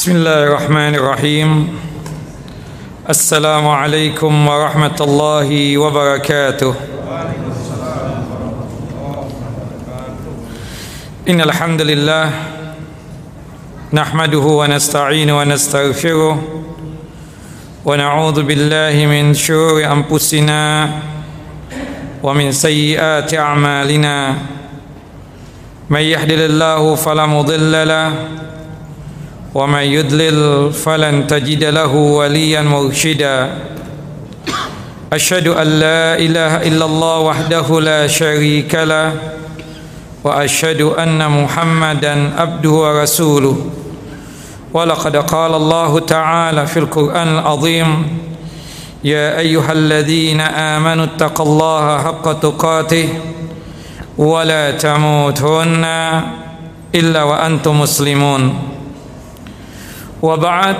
بسم الله الرحمن الرحيم السلام عليكم ورحمة الله وبركاته إن الحمد لله نحمده ونستعين ونستغفره ونعوذ بالله من شرور أنفسنا ومن سيئات أعمالنا من يهدل الله فلا مضل له ومن يضلل فلن تجد له وليا مرشدا. أشهد أن لا إله إلا الله وحده لا شريك له وأشهد أن محمدا عبده ورسوله. ولقد قال الله تعالى في القرآن العظيم يا أيها الذين آمنوا اتقوا الله حق تقاته ولا تموتن إلا وأنتم مسلمون. wa ba'd.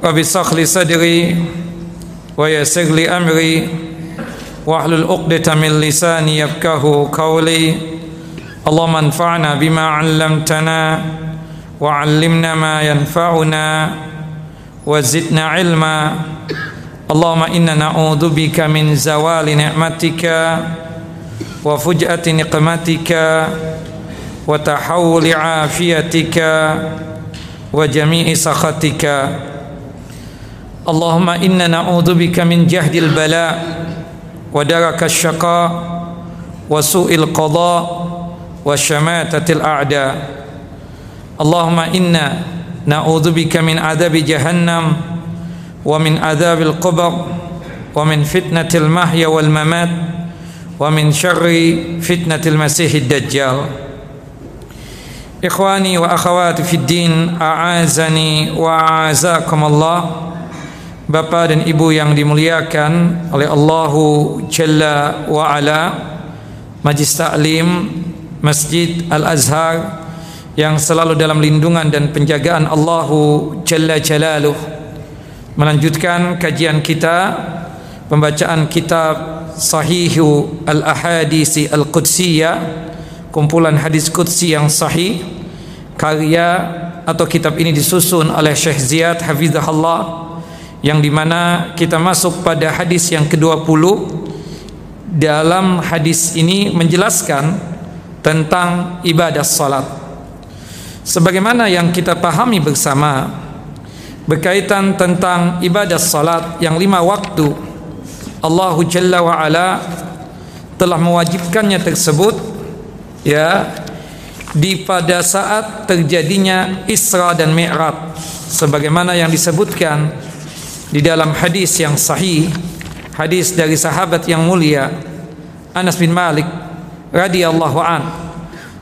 Wa bisakh li sadri. Wa yassir li amri. Wa hlul 'uqdatam min lisani yafqahu qawli. Allahumma anfa'na bima 'allamtana. Wa 'allimna ma yanfa'una. Wa zidna 'ilma. Allahumma inna na'udzu bika min zawali ni'matika. Wa fuj'ati niqmatika. Wa tahawuli 'afiyatika. وجميع سخطك. اللهم إنا نعوذ بك من جهد البلاء ودرك الشقاء وسوء القضاء وشماتة الأعداء. اللهم إنا نعوذ بك من عذاب جهنم ومن عذاب القبر ومن فتنة المحيا والممات ومن شر فتنة المسيح الدجال. Ikhwani wa akhawati fid din, a'azani wa a'azakum Allah, Bapak dan Ibu yang dimuliakan oleh Allahu Jalla wa Ala, Majlis Taklim Masjid Al-Azhar yang selalu dalam lindungan dan penjagaan Allahu Jalla Jalaluh. Melanjutkan kajian kita pembacaan kitab Sahihu Al-Ahadisi Al-Qudsiyah kumpulan hadis qudsi yang sahih karya atau kitab ini disusun oleh Syekh Ziyad Hafizahullah yang di mana kita masuk pada hadis yang ke-20 dalam hadis ini menjelaskan tentang ibadah salat sebagaimana yang kita pahami bersama berkaitan tentang ibadah salat yang lima waktu Allah Jalla telah mewajibkannya tersebut ya di pada saat terjadinya Isra dan Mi'raj sebagaimana yang disebutkan di dalam hadis yang sahih hadis dari sahabat yang mulia Anas bin Malik radhiyallahu an.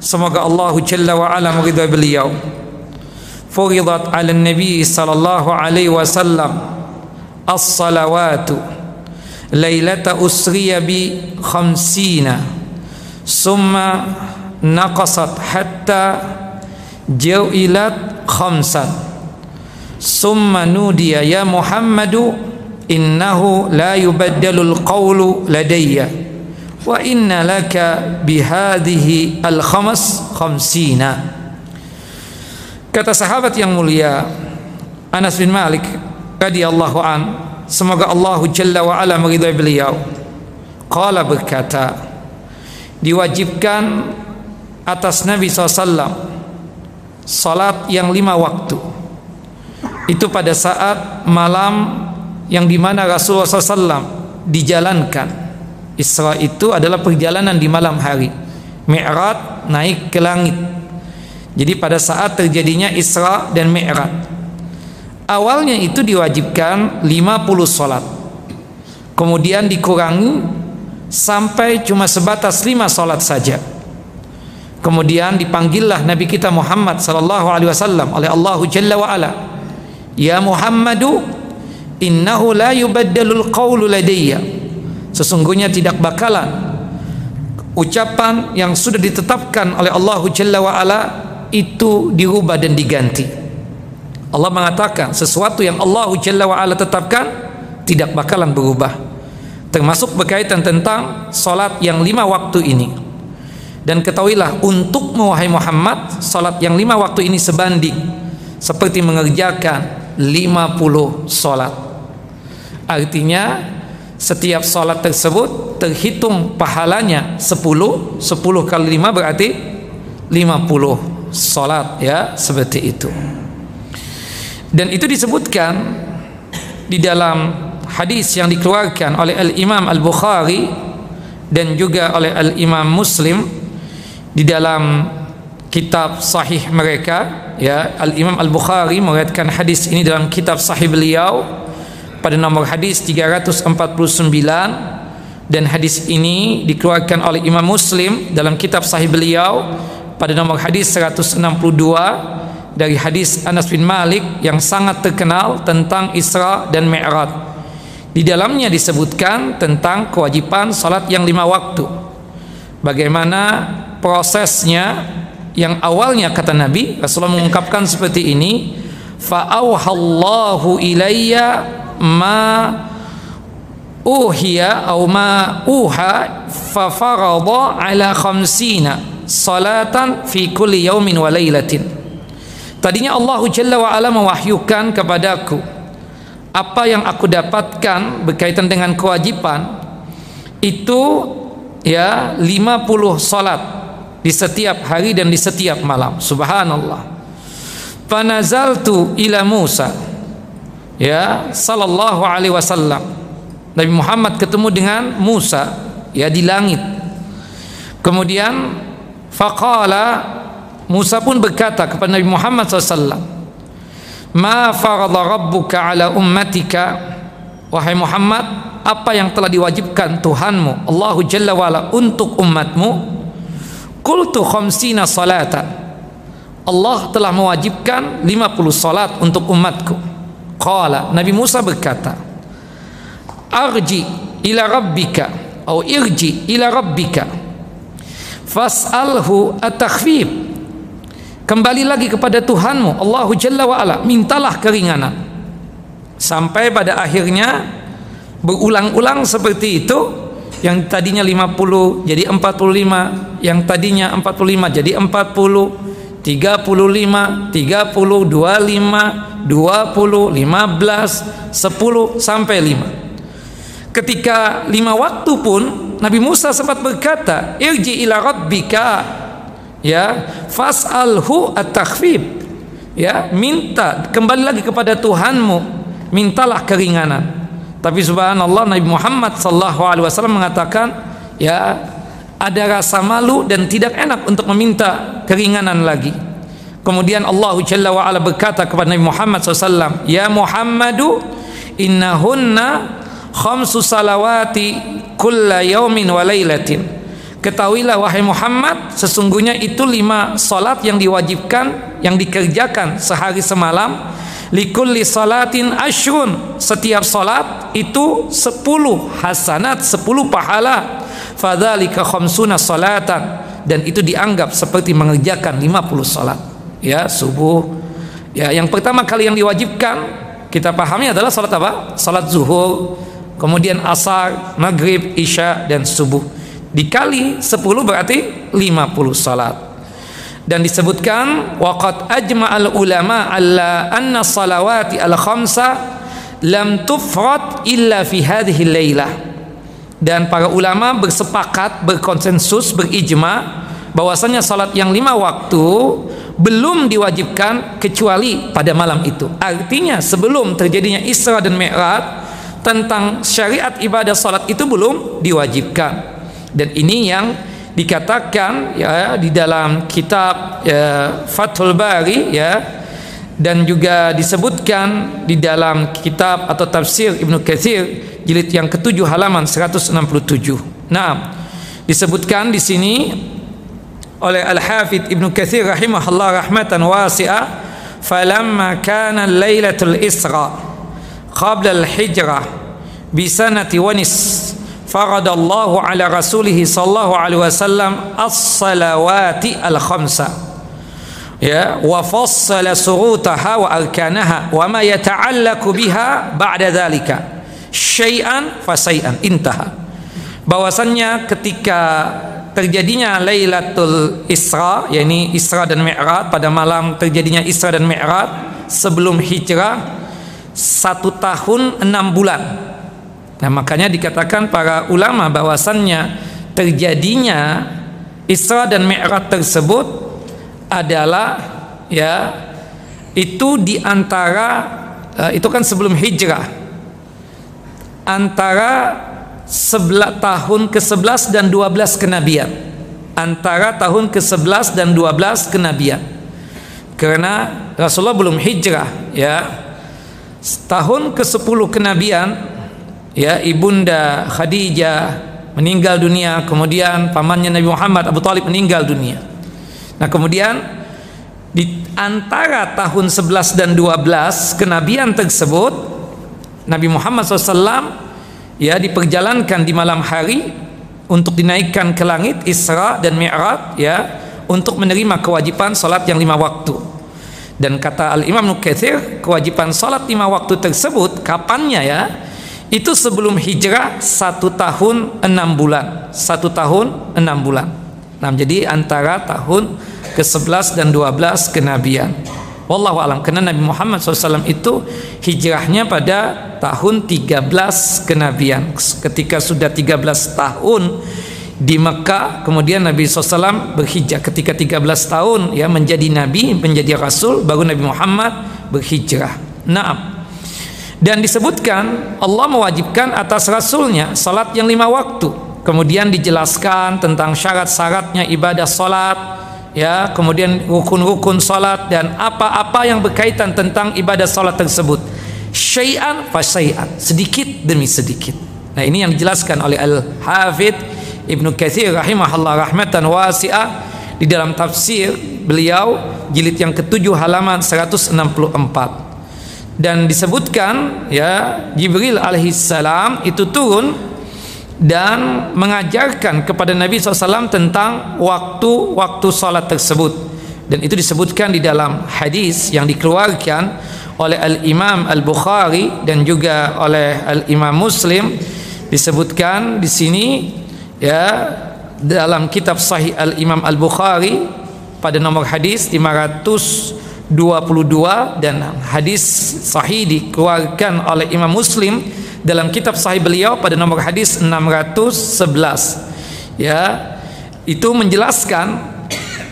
Semoga Allah jalla wa ala meridai beliau. Furidat ala nabi sallallahu alaihi wasallam as-salawatu lailata usriya bi khamsina summa naqasat hatta jawilat khamsan. Summa nudiya ya Muhammadu innahu la yubaddalul qawlu ladayya. Wa inna laka bihadhihi al-khams khamsina. Kata sahabat yang mulia Anas bin Malik radhiyallahu an semoga Allah jalla wa ala meridai beliau. Qala berkata diwajibkan atas Nabi SAW salat yang lima waktu. Itu pada saat malam yang di mana Rasulullah SAW dijalankan. Isra itu adalah perjalanan di malam hari. Mi'raj naik ke langit. Jadi pada saat terjadinya Isra dan Mi'raj awalnya itu diwajibkan 50 salat. Kemudian dikurangi sampai cuma sebatas 5 salat saja. Kemudian dipanggillah Nabi kita Muhammad sallallahu alaihi wasallam oleh Allah Jalla wa ala. Ya Muhammadu innahu la yubaddalul qawlu ladayya. Sesungguhnya tidak bakalan ucapan yang sudah ditetapkan oleh Allah Jalla wa ala itu dirubah dan diganti. Allah mengatakan sesuatu yang Allah Jalla wa ala tetapkan tidak bakalan berubah termasuk berkaitan tentang salat yang lima waktu ini. Dan ketahuilah untuk wahai Muhammad salat yang lima waktu ini sebanding seperti mengerjakan 50 solat. Artinya setiap solat tersebut terhitung pahalanya 10 10 kali 5 berarti 50 solat ya seperti itu. Dan itu disebutkan di dalam hadis yang dikeluarkan oleh Al-Imam Al-Bukhari dan juga oleh Al-Imam Muslim di dalam kitab sahih mereka ya Al-Imam Al-Bukhari meriwayatkan hadis ini dalam kitab sahih beliau pada nomor hadis 349 dan hadis ini dikeluarkan oleh Imam Muslim dalam kitab sahih beliau pada nomor hadis 162 dari hadis Anas bin Malik yang sangat terkenal tentang Isra dan Mi'raj. Di dalamnya disebutkan tentang kewajiban salat yang lima waktu. Bagaimana prosesnya yang awalnya kata Nabi Rasulullah mengungkapkan seperti ini fa'auhallahu ilayya ma uhiya atau ma uha fa farada ala khamsina salatan fi kulli yaumin wa lailatin Tadinya Allah Jalla wa ala mewahyukan kepadaku apa yang aku dapatkan berkaitan dengan kewajiban itu ya 50 salat di setiap hari dan di setiap malam. Subhanallah. Fanazaltu ila Musa ya sallallahu alaihi wasallam. Nabi Muhammad ketemu dengan Musa ya di langit. Kemudian faqala Musa pun berkata kepada Nabi Muhammad SAW Ma farada rabbuka ala ummatika. Wahai Muhammad Apa yang telah diwajibkan Tuhanmu Allahu Jalla wa'ala untuk umatmu? Kultu khamsina salatan Allah telah mewajibkan 50 salat untuk umatku. Qala Nabi Musa berkata Arji ila rabbika Atau irji ila rabbika Fas'alhu at-takhfif kembali lagi kepada Tuhanmu Allahu Jalla wa ala mintalah keringanan. Sampai pada akhirnya berulang-ulang seperti itu yang tadinya 50 jadi 45 yang tadinya 45 jadi 40 35 30 25 20 15 10 sampai 5 ketika lima waktu pun Nabi Musa sempat berkata irji ila rabbika ya fas'alhu at-takhfif. Ya minta kembali lagi kepada Tuhanmu mintalah keringanan. Tapi subhanallah Nabi Muhammad sallallahu alaihi wasallam mengatakan ya ada rasa malu dan tidak enak untuk meminta keringanan lagi. Kemudian Allah Jalla wa ala berkata kepada Nabi Muhammad SAW ya Muhammadu innahunna khamsu salawati kulla yaumin wa lailatin Ketahuilah wahai Muhammad Sesungguhnya itu lima salat yang diwajibkan Yang dikerjakan sehari semalam. Likulli salatin ashrun. Setiap salat itu sepuluh hasanat Sepuluh pahala. Fadhalika khamsuna salatan. Dan itu dianggap seperti mengerjakan lima puluh salat. Ya subuh. Ya yang pertama kali yang diwajibkan Kita pahami adalah salat apa? Salat zuhur Kemudian asar, maghrib, isya dan subuh dikali 10 berarti 50 salat. Dan disebutkan waqad ajma'al ulama alla anna salawati al khamsa lam tufrat illa fi hadhihi lailah dan para ulama bersepakat berkonsensus berijma bahwasanya salat yang lima waktu belum diwajibkan kecuali pada malam itu. Artinya sebelum terjadinya Isra dan Mi'raj tentang syariat ibadah salat itu belum diwajibkan dan ini yang dikatakan ya di dalam kitab ya, Fathul Bari ya dan juga disebutkan di dalam kitab atau tafsir Ibnu Katsir jilid yang ketujuh halaman 167. Nah, disebutkan di sini oleh Al-Hafidh Ibnu Katsir rahimahullah rahmatan wasi'ah falamma kana lailatul isra qabla al-hijrah bi sanati wa faradallahu ala rasulihi sallallahu alaihi wasallam as-salawati al-khamsa. Ya wa fassala surutaha wa arkanaha wa ma yata'allaku biha ba'da dhalika. Syai'an fa syai'an intaha. Bahwasannya ketika terjadinya Lailatul Isra ya ini Isra dan Mi'raj pada malam terjadinya Isra dan Mi'raj sebelum hijrah satu tahun enam bulan. Nah makanya dikatakan para ulama bahwasannya terjadinya Isra dan Mi'raj tersebut adalah ya itu di antara uh, itu kan sebelum hijrah. Antara sebelah tahun ke-11 dan 12 kenabian. Antara tahun ke-11 dan 12 kenabian. Karena Rasulullah belum hijrah ya. Tahun ke-10 kenabian ya ibunda Khadijah meninggal dunia kemudian pamannya Nabi Muhammad Abu Talib meninggal dunia. Nah kemudian di antara tahun 11 dan 12 kenabian tersebut Nabi Muhammad SAW ya diperjalankan di malam hari untuk dinaikkan ke langit Isra dan Mi'raj ya untuk menerima kewajiban salat yang lima waktu. Dan kata Al Imam Nukathir kewajiban salat lima waktu tersebut kapannya ya itu sebelum hijrah satu tahun enam bulan. Satu tahun enam bulan. Nah jadi antara tahun ke-11 dan 12 kenabian. Wallahu alam. Karena Nabi Muhammad SAW itu hijrahnya pada tahun 13 kenabian. Ketika sudah 13 tahun di Mekah kemudian Nabi SAW berhijrah. Ketika 13 tahun ya menjadi nabi menjadi rasul baru Nabi Muhammad berhijrah. Naam dan disebutkan Allah mewajibkan atas rasulnya salat yang lima waktu. Kemudian dijelaskan tentang syarat-syaratnya ibadah salat ya kemudian rukun-rukun salat dan apa-apa yang berkaitan tentang ibadah salat tersebut. Syai'an fa syai'an. Sedikit demi sedikit. Nah ini yang dijelaskan oleh Al-Hafidh Ibnu Katsir rahimahullah rahmatan wasi'ah. Di dalam tafsir beliau jilid yang ketujuh halaman 164 dan disebutkan ya Jibril alaihissalam itu turun dan mengajarkan kepada Nabi SAW tentang waktu-waktu salat tersebut. Dan itu disebutkan di dalam hadis yang dikeluarkan oleh Al-Imam Al-Bukhari dan juga oleh Al-Imam Muslim. Disebutkan di sini ya dalam kitab Sahih Al-Imam Al-Bukhari pada nomor hadis 522 dan hadis sahih dikeluarkan oleh Imam Muslim dalam kitab sahih beliau pada nomor hadis 611 ya itu menjelaskan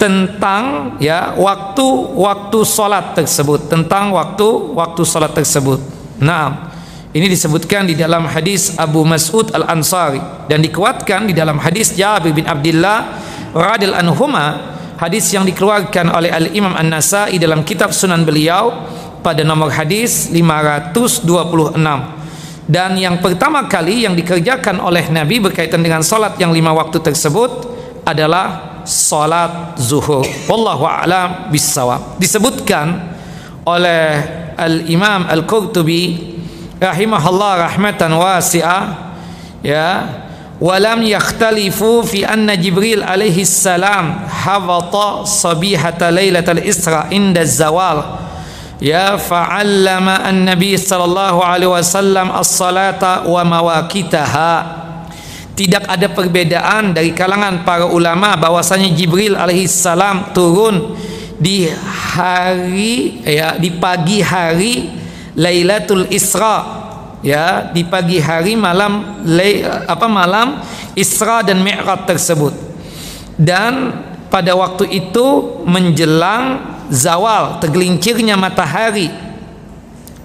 tentang ya waktu-waktu salat tersebut tentang waktu-waktu salat tersebut. Nah, ini disebutkan di dalam hadis Abu Mas'ud Al-Ansari dan dikuatkan di dalam hadis Jabir bin Abdullah radhiyallahu anhuma hadis yang dikeluarkan oleh Al-Imam An-Nasa'i dalam kitab Sunan beliau pada nomor hadis 526 dan yang pertama kali yang dikerjakan oleh Nabi berkaitan dengan salat yang lima waktu tersebut adalah salat zuhur. Wallahu a'lam bissawab. Disebutkan oleh Al-Imam Al-Qurtubi rahimahullah rahmatan wasi'ah ya walam yakhtalifu fi anna Jibril alaihi salam hawata sabihata lailatul Isra inda zawal. Ya fa'allama an-nabi sallallahu alaihi wasallam as-salata wa tidak ada perbedaan dari kalangan para ulama bahwasanya Jibril alaihi salam turun di hari ya di pagi hari Lailatul Isra ya di pagi hari malam apa malam Isra dan Mi'raj tersebut. Dan pada waktu itu menjelang zawal tergelincirnya matahari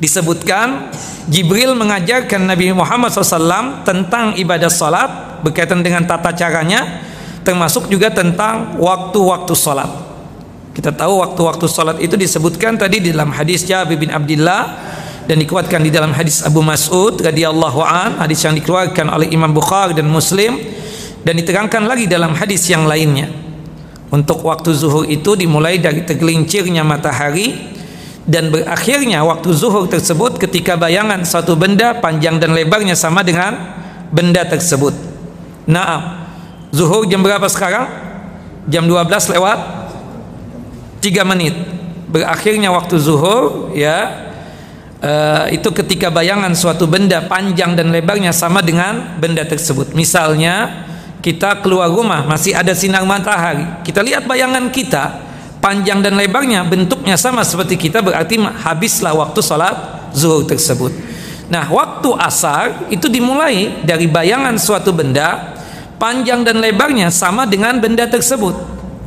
disebutkan Jibril mengajarkan Nabi Muhammad SAW tentang ibadah salat berkaitan dengan tata caranya termasuk juga tentang waktu-waktu salat. Kita tahu waktu-waktu salat itu disebutkan tadi di dalam hadis Jabir bin Abdullah dan dikuatkan di dalam hadis Abu Mas'ud radhiyallahu an hadis yang dikeluarkan oleh Imam Bukhari dan Muslim dan diterangkan lagi dalam hadis yang lainnya untuk waktu zuhur itu dimulai dari tergelincirnya matahari dan berakhirnya waktu zuhur tersebut ketika bayangan suatu benda panjang dan lebarnya sama dengan benda tersebut. Nah, zuhur jam berapa sekarang? Jam 12 lewat 3 menit. Berakhirnya waktu zuhur ya uh, itu ketika bayangan suatu benda panjang dan lebarnya sama dengan benda tersebut. Misalnya kita keluar rumah masih ada sinar matahari kita lihat bayangan kita panjang dan lebarnya bentuknya sama seperti kita berarti habislah waktu sholat zuhur tersebut nah waktu asar itu dimulai dari bayangan suatu benda panjang dan lebarnya sama dengan benda tersebut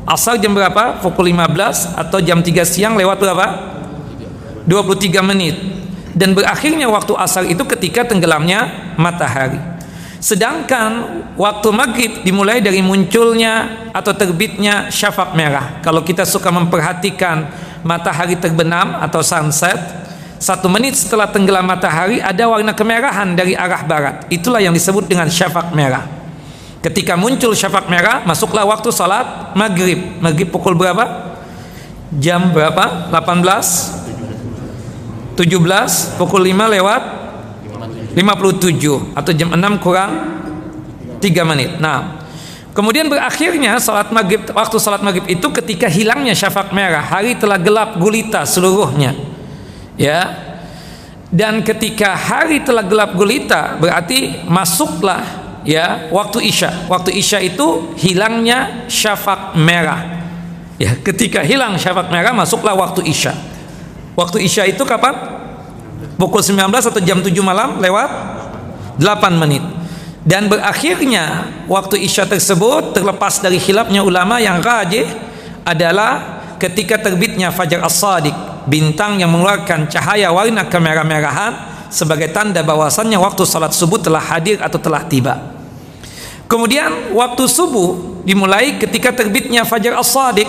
asar jam berapa? pukul 15 atau jam 3 siang lewat berapa? 23 menit dan berakhirnya waktu asar itu ketika tenggelamnya matahari. Sedangkan waktu maghrib dimulai dari munculnya atau terbitnya syafaq merah. Kalau kita suka memperhatikan matahari terbenam atau sunset satu menit setelah tenggelam matahari ada warna kemerahan dari arah barat. Itulah yang disebut dengan syafaq merah. Ketika muncul syafaq merah masuklah waktu salat maghrib. Maghrib pukul berapa? Jam berapa? 18 17 pukul 5 lewat 57 atau jam 6 kurang 3 menit. Nah, kemudian berakhirnya salat maghrib waktu salat maghrib itu ketika hilangnya syafaq merah, hari telah gelap gulita seluruhnya. Ya. Dan ketika hari telah gelap gulita berarti masuklah ya waktu isya. Waktu isya itu hilangnya syafaq merah. Ya, ketika hilang syafaq merah masuklah waktu isya. Waktu Isya itu kapan? Pukul 19 atau jam 7 malam lewat 8 menit. Dan berakhirnya waktu Isya tersebut terlepas dari khilafnya ulama yang rajih adalah ketika terbitnya Fajar As-Sadiq, bintang yang mengeluarkan cahaya warna kemerah-merahan sebagai tanda bahwasannya waktu salat subuh telah hadir atau telah tiba. Kemudian waktu subuh dimulai ketika terbitnya Fajar As-Sadiq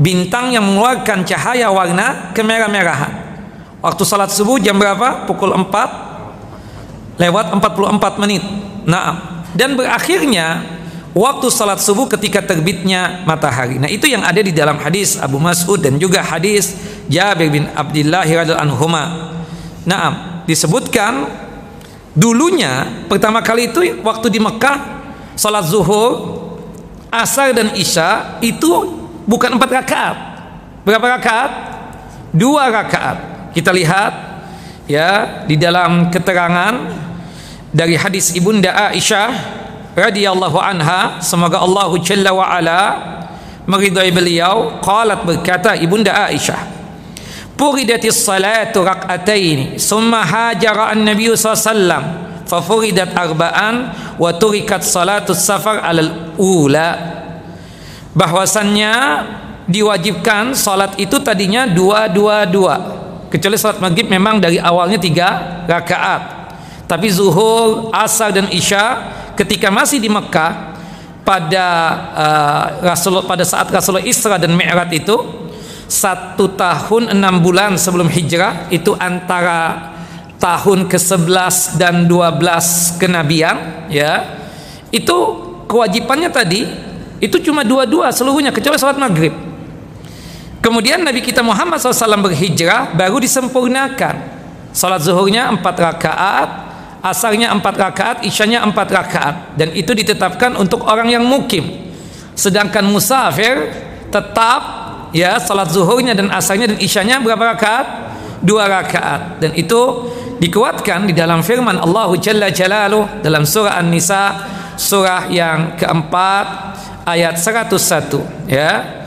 bintang yang mengeluarkan cahaya warna kemerah-merahan. Waktu salat subuh jam berapa? Pukul 4 lewat 44 menit. Nah, dan berakhirnya waktu salat subuh ketika terbitnya matahari. Nah, itu yang ada di dalam hadis Abu Mas'ud dan juga hadis Jabir bin Abdullah radhiyallahu anhuma. Nah, disebutkan dulunya pertama kali itu waktu di Mekah salat zuhur, asar dan isya itu bukan empat rakaat. Berapa rakaat? Dua rakaat. Kita lihat ya di dalam keterangan dari hadis Ibunda Aisyah radhiyallahu anha semoga Allah jalla wa ala meridai beliau qalat berkata Ibunda Aisyah Furidatis salatu rak'ataini summa hajara an-nabiy sallallahu fafuridat arba'an wa turikat salatu safar alal ula bahwasannya diwajibkan salat itu tadinya dua dua dua. Kecuali salat maghrib memang dari awalnya tiga rakaat. Tapi zuhur asar dan isya ketika masih di Mekah pada uh, Rasul pada saat Rasulullah Isra dan Mi'raj itu satu tahun enam bulan sebelum hijrah itu antara tahun ke-11 dan 12 kenabian ya itu kewajibannya tadi itu cuma dua-dua seluruhnya kecuali sholat maghrib. Kemudian Nabi kita Muhammad SAW berhijrah baru disempurnakan. Sholat zuhurnya empat rakaat asarnya empat rakaat isyanya empat rakaat. Dan itu ditetapkan untuk orang yang mukim. Sedangkan musafir tetap ya sholat zuhurnya dan asarnya dan isyanya berapa rakaat? Dua rakaat. Dan itu dikuatkan di dalam firman Allah Jalla Jalaluh dalam surah An-Nisa surah yang keempat ayat 101 ya.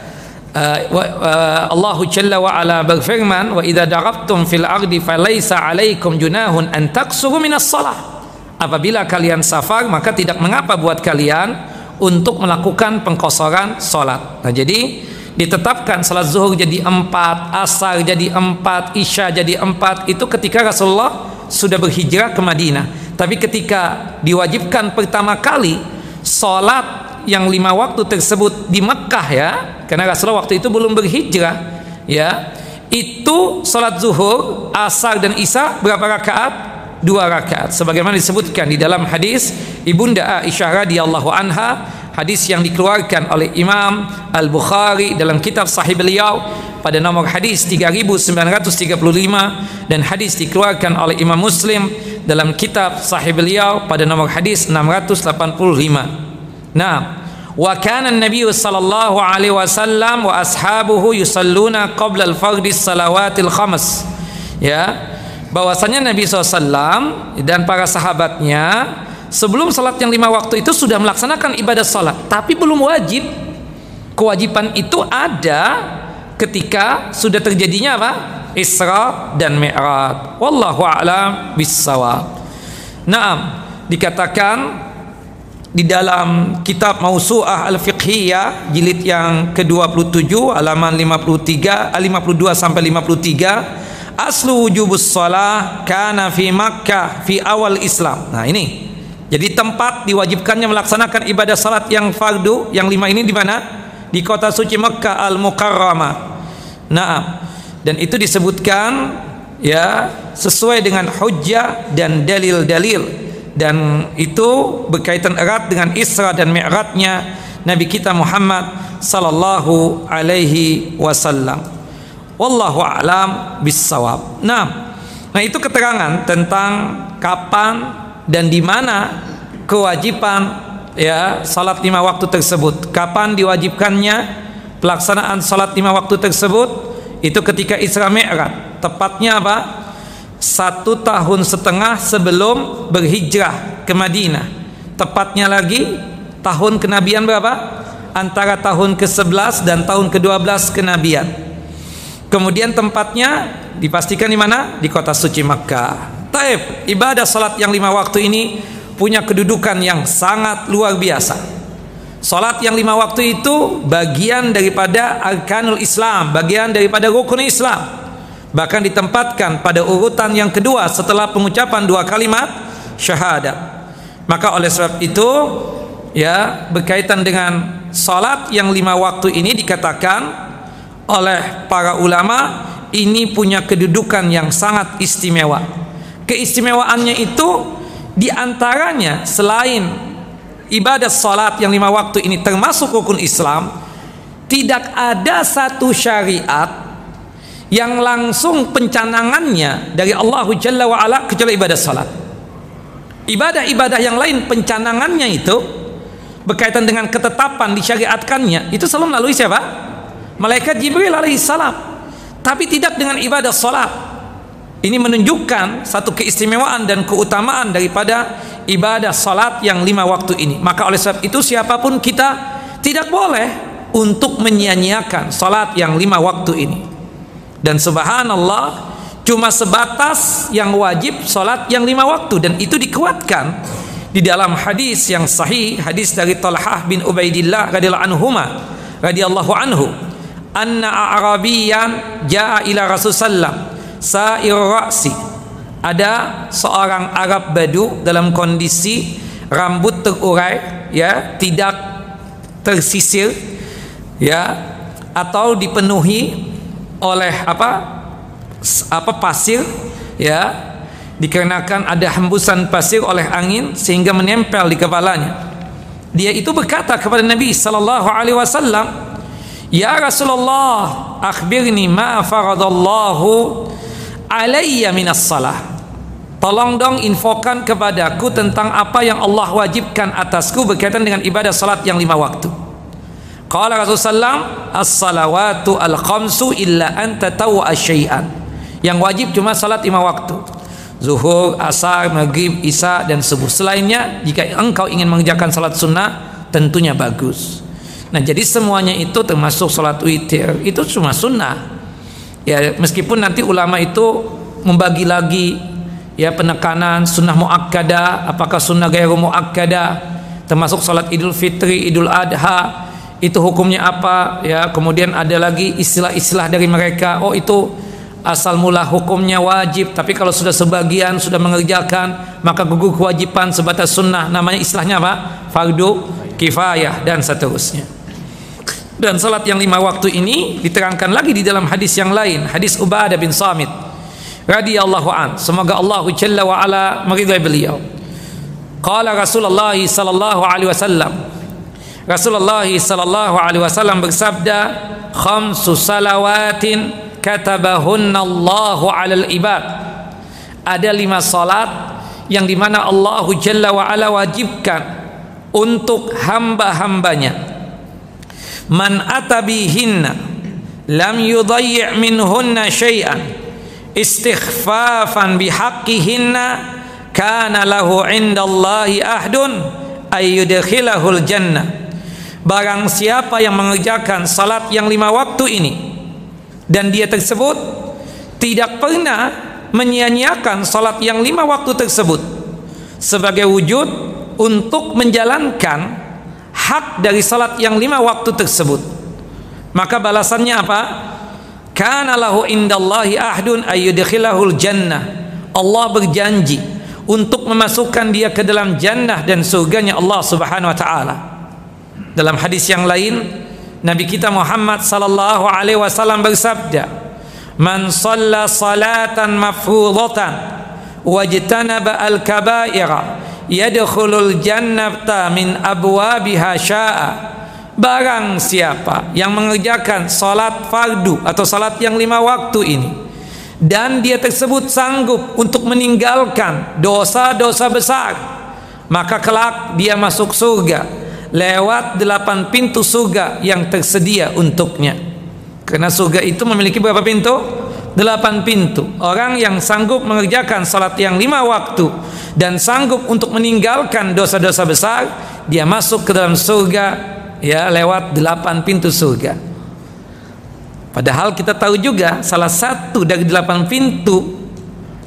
Uh, uh, Allah Jalla wa ala berfirman wa idza darabtum fil ardi falaysa alaikum junahun an taqsuru minas salah. Apabila kalian safar maka tidak mengapa buat kalian untuk melakukan pengkosoran salat. Nah jadi ditetapkan salat zuhur jadi empat asar jadi empat isya jadi empat itu ketika Rasulullah sudah berhijrah ke Madinah. Tapi ketika diwajibkan pertama kali salat yang lima waktu tersebut di Mekah ya. Karena Rasulullah waktu itu belum berhijrah ya. Itu salat zuhur asar dan isya berapa rakaat? Dua rakaat. Sebagaimana disebutkan di dalam hadis ibunda Aisyah radhiyallahu anha hadis yang dikeluarkan oleh Imam Al Bukhari dalam kitab Sahih beliau pada nomor hadis 3935 dan hadis dikeluarkan oleh Imam Muslim dalam kitab Sahih beliau pada nomor hadis 685 Nah, wa kana an-nabiy sallallahu alaihi wasallam wa ashabuhu yusalluna qabla al-fardhi salawatil khams. Ya. Bahwasanya Nabi SAW dan para sahabatnya sebelum salat yang lima waktu itu sudah melaksanakan ibadah salat, tapi belum wajib. Kewajiban itu ada ketika sudah terjadinya apa? Isra dan Mi'raj. Wallahu a'lam bissawab. Naam, dikatakan di dalam kitab Mausu'ah Al-Fiqhiyah jilid yang ke-27 halaman 53 52 sampai 53 aslu wujubus shalah kana fi Makkah fi awal Islam. Nah, ini. Jadi tempat diwajibkannya melaksanakan ibadah salat yang fardu yang lima ini di mana? Di kota suci Makkah Al-Mukarramah. Nah, dan itu disebutkan ya sesuai dengan hujjah dan dalil-dalil dan itu berkaitan erat dengan Isra dan Mi'rajnya Nabi kita Muhammad sallallahu alaihi wasallam. Wallahu a'lam bissawab. Nah, nah itu keterangan tentang kapan dan di mana kewajiban ya salat lima waktu tersebut. Kapan diwajibkannya pelaksanaan salat lima waktu tersebut? Itu ketika Isra Mi'raj. Tepatnya apa? Satu tahun setengah sebelum berhijrah ke Madinah. Tepatnya lagi tahun kenabian berapa? antara tahun ke-11 dan tahun ke-12 kenabian. Kemudian tempatnya dipastikan di mana? di kota suci Makkah. Taib ibadah salat yang lima waktu ini punya kedudukan yang sangat luar biasa. Salat yang lima waktu itu bagian daripada arkanul Islam, bagian daripada rukun Islam bahkan ditempatkan pada urutan yang kedua setelah pengucapan dua kalimat syahadat maka oleh sebab itu ya berkaitan dengan salat yang lima waktu ini dikatakan oleh para ulama ini punya kedudukan yang sangat istimewa. Keistimewaannya itu di antaranya selain ibadah salat yang lima waktu ini termasuk rukun Islam tidak ada satu syariat yang langsung pencanangannya dari Allah Jalla wa ala kecuali ibadah salat. Ibadah-ibadah yang lain pencanangannya itu berkaitan dengan ketetapan disyariatkannya itu selalu melalui siapa? Malaikat Jibril alaihi salam. Tapi tidak dengan ibadah salat. Ini menunjukkan satu keistimewaan dan keutamaan daripada ibadah salat yang lima waktu ini. Maka oleh sebab itu siapa pun kita tidak boleh untuk menyia-nyiakan salat yang lima waktu ini dan subhanallah cuma sebatas yang wajib salat yang lima waktu. Dan itu dikuatkan di dalam hadis yang sahih hadis dari Talhah bin Ubaidillah radhiyallahu anhuma radhiyallahu anhu. Anna a'rabiyan jaa ila Rasul sallam sa'ir ra'si. Ada seorang Arab Badu dalam kondisi rambut terurai ya tidak tersisir ya atau dipenuhi oleh apa? Apa pasir ya. Dikarenakan ada hembusan pasir oleh angin sehingga menempel di kepalanya. Dia itu berkata kepada Nabi sallallahu alaihi wasallam Ya Rasulullah akhbirni ma faradallahu alayya minas salah. Tolong dong infokan kepadaku tentang apa yang Allah wajibkan atasku berkaitan dengan ibadah salat yang lima waktu. Qala Rasulullah as-salawatu al-khamsu illa anta tawwa syai'an. Yang wajib cuma salat lima waktu. Zuhur, asar, maghrib, isya dan subuh. Selainnya jika engkau ingin mengerjakan salat sunnah tentunya bagus. Nah, jadi semuanya itu termasuk salat witir itu cuma sunnah. Ya, meskipun nanti ulama itu membagi lagi ya penekanan sunnah muakkada, apakah sunnah gairu muakkada, termasuk salat Idul Fitri, Idul Adha, itu hukumnya apa? Ya kemudian ada lagi istilah-istilah dari mereka. Oh itu asal mula hukumnya wajib. Tapi kalau sudah sebagian sudah mengerjakan maka gugur kewajiban sebatas sunnah. Namanya istilahnya apa? Fardu kifayah dan seterusnya. Dan salat yang lima waktu ini diterangkan lagi di dalam hadis yang lain. Hadis Ubadah bin Samit radhiyallahu an. Semoga Allah jalla wa ala meridai beliau. Qala Rasulullah sallallahu alaihi wasallam Rasulullah sallallahu alaihi wasallam bersabda khamsu salawatin katabahunna Allahu 'alal ibad. Ada lima salat yang di mana Allah Jalla wa ala wajibkan untuk hamba-hambanya. Man atabihinna lam yudayyi' minhunna syai'an istighfafan bihaqqihinna kana lahu 'indallahi ahdun ayyudkhilahul jannah Barang siapa yang mengerjakan salat yang lima waktu ini dan dia tersebut tidak pernah menyia-nyiakan salat yang lima waktu tersebut sebagai wujud untuk menjalankan hak dari salat yang lima waktu tersebut. Maka balasannya apa? Kana lahu indallahi ahdun ayyudkhilahul jannah. Allah berjanji untuk memasukkan dia ke dalam jannah dan surganya Allah Subhanahu wa taala dalam hadis yang lain Nabi kita Muhammad sallallahu alaihi wasallam bersabda, "Man shalla salatan mafruḍatan wajtanaba al-kaba'ira yadkhulul jannata min abwabiha sya'a." Barang siapa yang mengerjakan salat fardu atau salat yang lima waktu ini dan dia tersebut sanggup untuk meninggalkan dosa-dosa besar, maka kelak dia masuk surga lewat delapan pintu surga yang tersedia untuknya. Karena surga itu memiliki berapa pintu? Delapan pintu. Orang yang sanggup mengerjakan salat yang lima waktu dan sanggup untuk meninggalkan dosa-dosa besar, dia masuk ke dalam surga ya lewat delapan pintu surga. Padahal kita tahu juga salah satu dari delapan pintu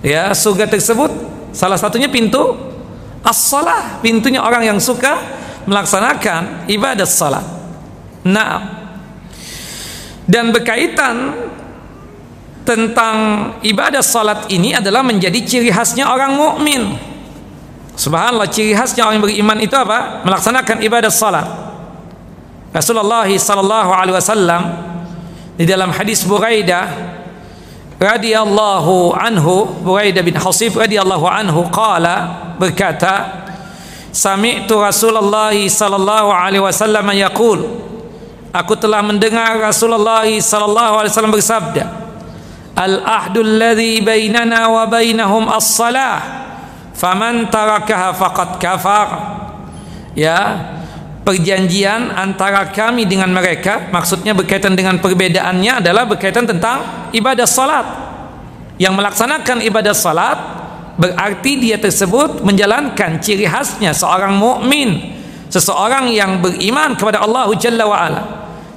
ya surga tersebut salah satunya pintu as-salah, pintunya orang yang suka melaksanakan ibadah salat. Nah, dan berkaitan tentang ibadah salat ini adalah menjadi ciri khasnya orang mukmin. Subhanallah, ciri khasnya orang beriman itu apa? Melaksanakan ibadah salat. Rasulullah sallallahu alaihi wasallam di dalam hadis Buraidah radhiyallahu anhu Buraidah bin Hasib radhiyallahu anhu qala berkata Sami'tu Rasulullah sallallahu alaihi wasallam yaqul. Aku telah mendengar Rasulullah sallallahu alaihi wasallam bersabda Al-ahdu alladhi bainana wa bainahum as-salah faman tarakaha faqad kafar. Ya perjanjian antara kami dengan mereka maksudnya berkaitan dengan perbedaannya adalah berkaitan tentang ibadah salat. Yang melaksanakan ibadah salat berarti dia tersebut menjalankan ciri khasnya seorang mukmin seseorang yang beriman kepada Allah Jalla wa ala.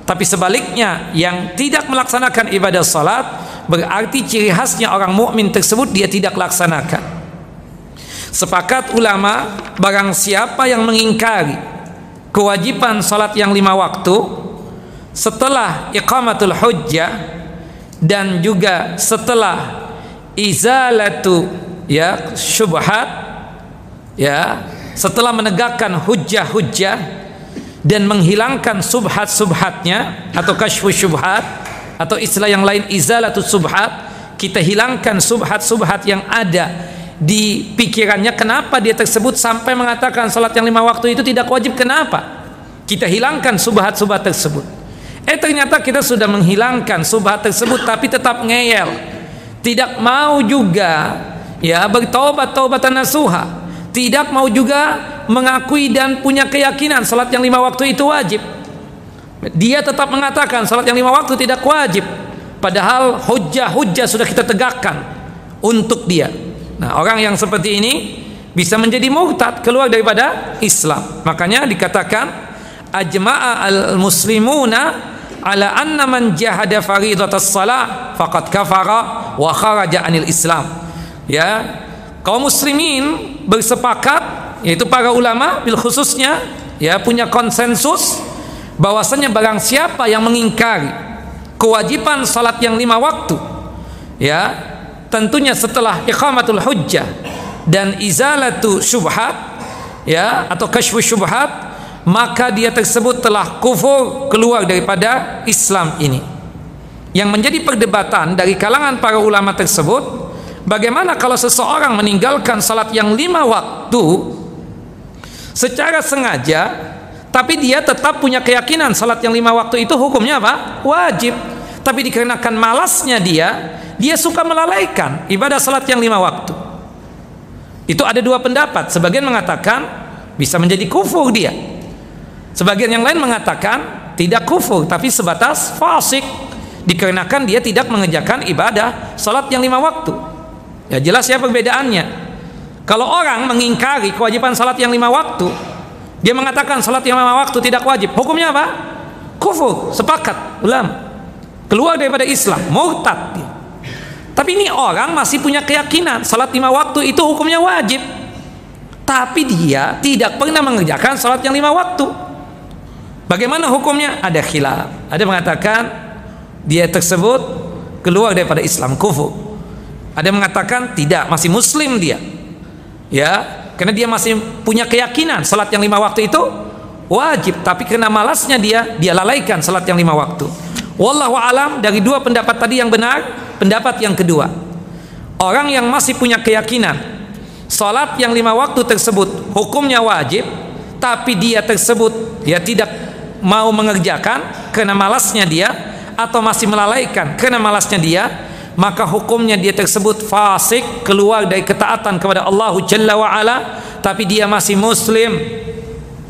Tapi sebaliknya yang tidak melaksanakan ibadah salat berarti ciri khasnya orang mukmin tersebut dia tidak laksanakan. Sepakat ulama barang siapa yang mengingkari kewajiban salat yang lima waktu setelah iqamatul hujjah dan juga setelah izalatu ya syubhat. Ya setelah menegakkan hujjah-hujjah dan menghilangkan subhat-subhatnya atau kasyfu syubhat atau istilah yang lain izalatus subhat kita hilangkan subhat-subhat yang ada di pikirannya. Kenapa dia tersebut sampai mengatakan salat yang lima waktu itu tidak wajib? Kenapa? Kita hilangkan subhat-subhat tersebut. Eh ternyata kita sudah menghilangkan subhat tersebut tapi tetap ngeyel. Tidak mau juga ya bertaubat taubatan nasuha. Tidak mau juga mengakui dan punya keyakinan salat yang lima waktu itu wajib. Dia tetap mengatakan salat yang lima waktu tidak wajib. Padahal hujah-hujah sudah kita tegakkan untuk dia. Nah orang yang seperti ini bisa menjadi murtad keluar daripada Islam. Makanya dikatakan ajma'a al-muslimuna ala anna man jahada faridatas salah faqad kafara wa kharaja anil Islam ya kaum muslimin bersepakat yaitu para ulama bil khususnya ya punya konsensus bahwasanya barang siapa yang mengingkari kewajiban salat yang lima waktu ya tentunya setelah iqamatul hujjah dan izalatu syubhat ya atau kasyfu syubhat maka dia tersebut telah kufur keluar daripada Islam ini. Yang menjadi perdebatan dari kalangan para ulama tersebut Bagaimana kalau seseorang meninggalkan salat yang lima waktu secara sengaja, tapi dia tetap punya keyakinan salat yang lima waktu itu hukumnya apa? Wajib. Tapi dikarenakan malasnya dia, dia suka melalaikan ibadah salat yang lima waktu. Itu ada dua pendapat. Sebagian mengatakan bisa menjadi kufur dia. Sebagian yang lain mengatakan tidak kufur, tapi sebatas fasik. Dikarenakan dia tidak mengerjakan ibadah salat yang lima waktu. Ya jelas ya perbedaannya. Kalau orang mengingkari kewajiban salat yang lima waktu, dia mengatakan salat yang lima waktu tidak wajib. Hukumnya apa? Kufur, sepakat ulama. keluar daripada Islam murtad tapi ini orang masih punya keyakinan salat lima waktu itu hukumnya wajib tapi dia tidak pernah mengerjakan salat yang lima waktu bagaimana hukumnya ada khilaf ada mengatakan dia tersebut keluar daripada Islam kufur ada mengatakan tidak masih muslim dia. Ya karena dia masih punya keyakinan salat yang lima waktu itu wajib. Tapi karena malasnya dia dia lalaikan salat yang lima waktu. Wallahu alam dari dua pendapat tadi yang benar pendapat yang kedua. Orang yang masih punya keyakinan Salat yang lima waktu tersebut hukumnya wajib, tapi dia tersebut dia tidak mau mengerjakan karena malasnya dia atau masih melalaikan karena malasnya dia, maka hukumnya dia tersebut fasik keluar dari ketaatan kepada Allah Jalla wa ala, tapi dia masih muslim.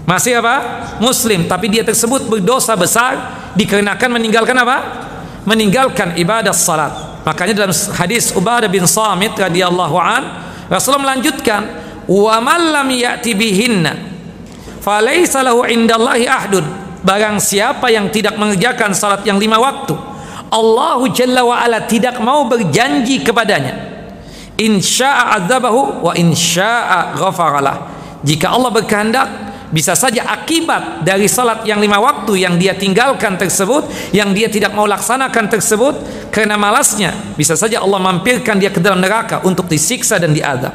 Masih apa? Muslim, tapi dia tersebut berdosa besar dikarenakan meninggalkan apa? Meninggalkan ibadah salat. Makanya dalam hadis Ubadah bin Samit radhiyallahu an Rasulullah melanjutkan, "Wa man lam ya'ti bihinna falaysa lahu indallahi ahdun." Barang siapa yang tidak mengerjakan salat yang lima waktu, Allah Jalla wa ala tidak mau berjanji kepadanya. Insya'a adzabahu wa insya'a ghafaralah. Jika Allah berkehendak, bisa saja akibat dari salat yang lima waktu yang dia tinggalkan tersebut, yang dia tidak mau laksanakan tersebut, karena malasnya bisa saja Allah mampirkan dia ke dalam neraka untuk disiksa dan diadab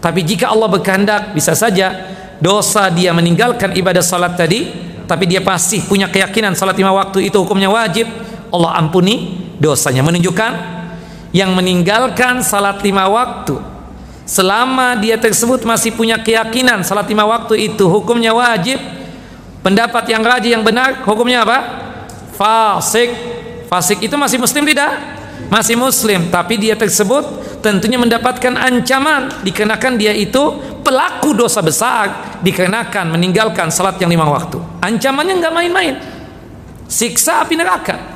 tapi jika Allah berkehendak bisa saja dosa dia meninggalkan ibadah salat tadi tapi dia pasti punya keyakinan salat lima waktu itu hukumnya wajib Allah ampuni dosanya menunjukkan yang meninggalkan salat lima waktu selama dia tersebut masih punya keyakinan salat lima waktu itu hukumnya wajib pendapat yang rajin yang benar hukumnya apa fasik Fasik itu masih muslim tidak? Masih muslim, tapi dia tersebut tentunya mendapatkan ancaman dikenakan dia itu pelaku dosa besar dikenakan meninggalkan salat yang lima waktu. Ancamannya nggak main-main. Siksa api neraka.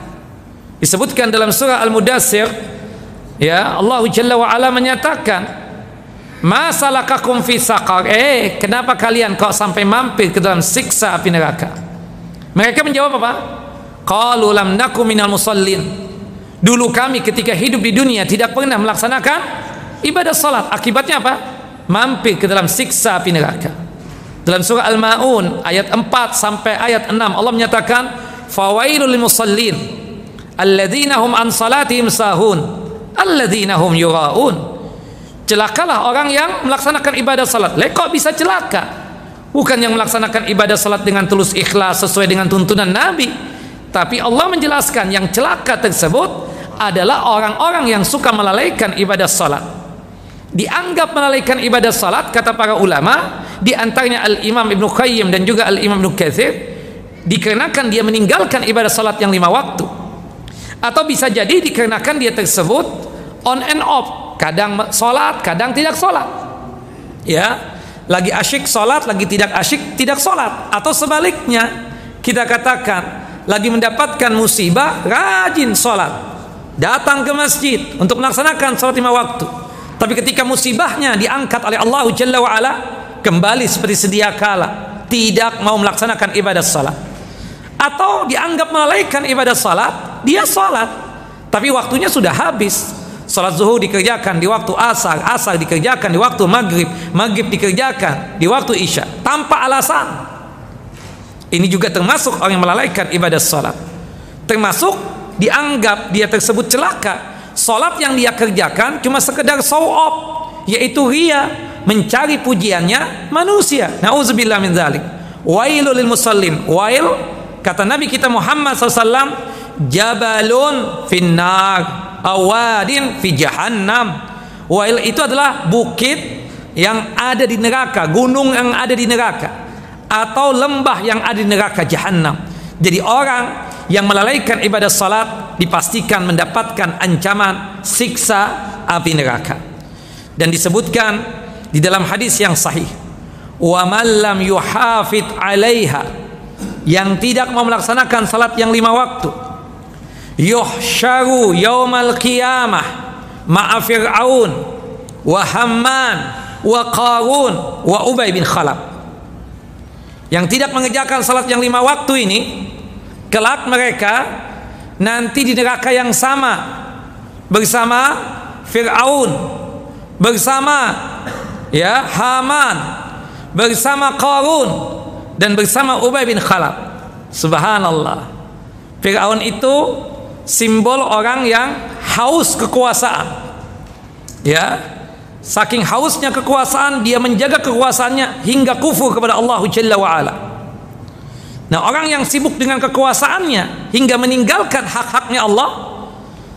Disebutkan dalam surah Al-Mudassir ya Allah Jalla wa ala menyatakan Masalakakum fi saqar? Eh, kenapa kalian kok sampai mampir ke dalam siksa api neraka? Mereka menjawab apa? Qalu lam nakum minal musallin. Dulu kami ketika hidup di dunia tidak pernah melaksanakan ibadah salat. Akibatnya apa? Mampir ke dalam siksa api neraka. Dalam surah Al-Maun ayat 4 sampai ayat 6 Allah menyatakan fawailul musallin alladzina hum an salatihim sahun alladzina hum yuraun. Celakalah orang yang melaksanakan ibadah salat. Lah kok bisa celaka? Bukan yang melaksanakan ibadah salat dengan tulus ikhlas sesuai dengan tuntunan Nabi tapi Allah menjelaskan yang celaka tersebut adalah orang-orang yang suka melalaikan ibadah salat. Dianggap melalaikan ibadah salat kata para ulama, di antaranya Al-Imam Ibnu Qayyim dan juga Al-Imam Ibnu Katsir dikarenakan dia meninggalkan ibadah salat yang lima waktu. Atau bisa jadi dikarenakan dia tersebut on and off, kadang salat, kadang tidak salat. Ya, lagi asyik salat, lagi tidak asyik tidak salat. Atau sebaliknya kita katakan lagi mendapatkan musibah rajin sholat datang ke masjid untuk melaksanakan sholat lima waktu. Tapi ketika musibahnya diangkat oleh Allah Jalla wa'ala kembali seperti sedia kala. Tidak mau melaksanakan ibadah salat atau dianggap melalaikan ibadah salat dia salat tapi waktunya sudah habis salat zuhur dikerjakan di waktu asar asar dikerjakan di waktu maghrib maghrib dikerjakan di waktu isya tanpa alasan ini juga termasuk orang yang melalaikan ibadah salat. Termasuk dianggap dia tersebut celaka. Salat yang dia kerjakan cuma sekedar show off, yaitu ria, mencari pujiannya manusia. Nauzubillah min dzalik. Wailul lil musallin. Wail kata Nabi kita Muhammad SAW jabalun finnar awadin fi jahannam. Wail itu adalah bukit yang ada di neraka, gunung yang ada di neraka atau lembah yang ada di neraka jahanam. Jadi orang yang melalaikan ibadah salat dipastikan mendapatkan ancaman siksa api neraka. Dan disebutkan di dalam hadis yang sahih, "Wa man lam yuhafid 'alaiha" yang tidak mau melaksanakan salat yang lima waktu, yuhsyaru yaumal qiyamah ma'a fir'aun wa hamman wa qarun wa ubay bin khalaf. Yang tidak mengerjakan salat yang lima waktu ini kelak mereka nanti di neraka yang sama bersama Fir'aun bersama ya Haman bersama Qarun dan bersama Ubay bin Khalaf subhanallah. Fir'aun itu simbol orang yang haus kekuasaan. Ya. Saking hausnya kekuasaan dia menjaga kekuasaannya hingga kufur kepada Allah Jalla wa'ala. Nah orang yang sibuk dengan kekuasaannya hingga meninggalkan hak-haknya Allah